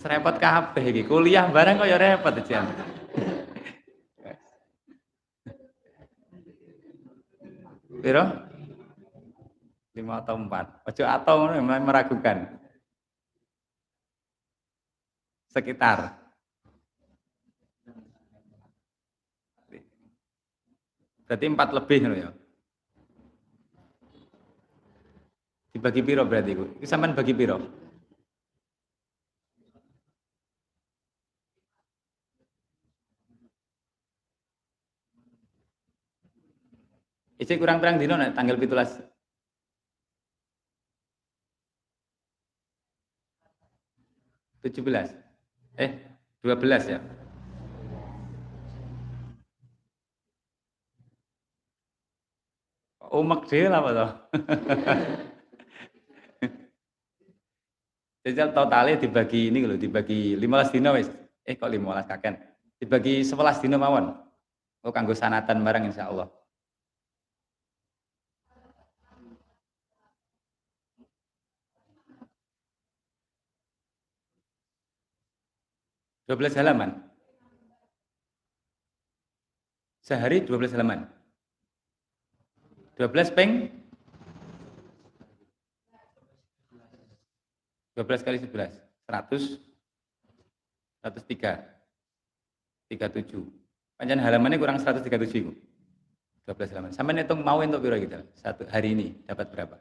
Serepot kabeh iki. Kuliah bareng kok ya repot jan. Piro? Lima atau empat. Ojo atau meragukan. Sekitar. Berarti empat lebih ya. Dibagi piro berarti iku? Iki sampean bagi piro? Isi kurang terang dino nek tanggal 17. Tujuh belas, eh dua belas ya. Umek dhewe apa toh? Jadi totalnya dibagi ini loh, dibagi 15 dino wis. Eh kok 15 kaken. Dibagi 11 dino mawon. Oh kanggo sanatan barang insyaallah. 12 halaman. Sehari 12 halaman. 12 peng? 12 kali 11 100 103 37 panjang halamannya kurang 137 12 halaman. Sampai hitung mau untuk piro gitu? Satu hari ini dapat berapa?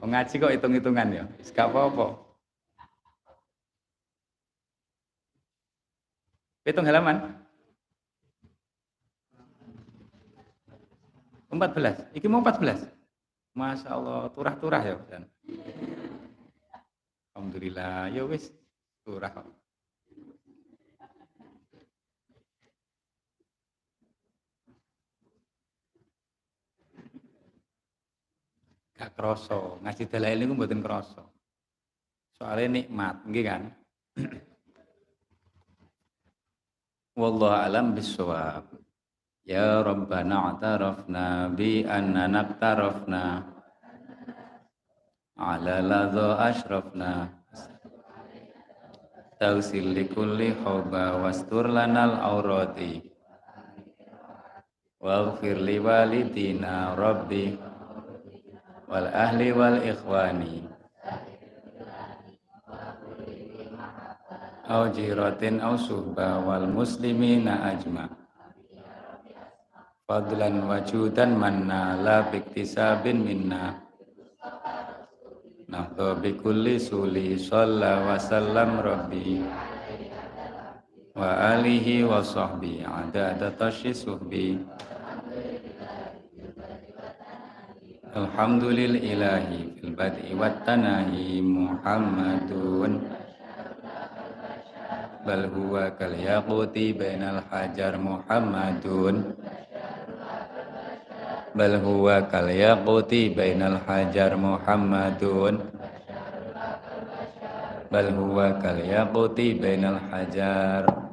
Oh, ngaji kok hitung-hitungan ya? Gak apa-apa. Hitung halaman. 14. Iki mau 14. Masya Allah, turah-turah ya. Dan. Alhamdulillah, ya wis turah. Gak kroso, ngaji dalail niku mboten kroso. Soalnya nikmat, nggih kan? Wallahu alam bisawab. Ya Rabbana atarafna bi anna naktarafna ala ladha ashrafna Tausil li kulli hawba wastur lanal awrati Waghfir li walidina rabbi wal ahli wal ikhwani au fadlan wajudan manna la biktisabin minna. Nahdo bikulli suli Salla wa sallam rabbi. Wa alihi wa sahbi Adada tashi suhbi. Alhamdulillahi fil bad'i wat tanahi Muhammadun. Bal huwa kal yaquti bainal hajar Muhammadun bal huwa kal yaquti bainal hajar Muhammadun. Bal huwa kal yaquti bainal hajar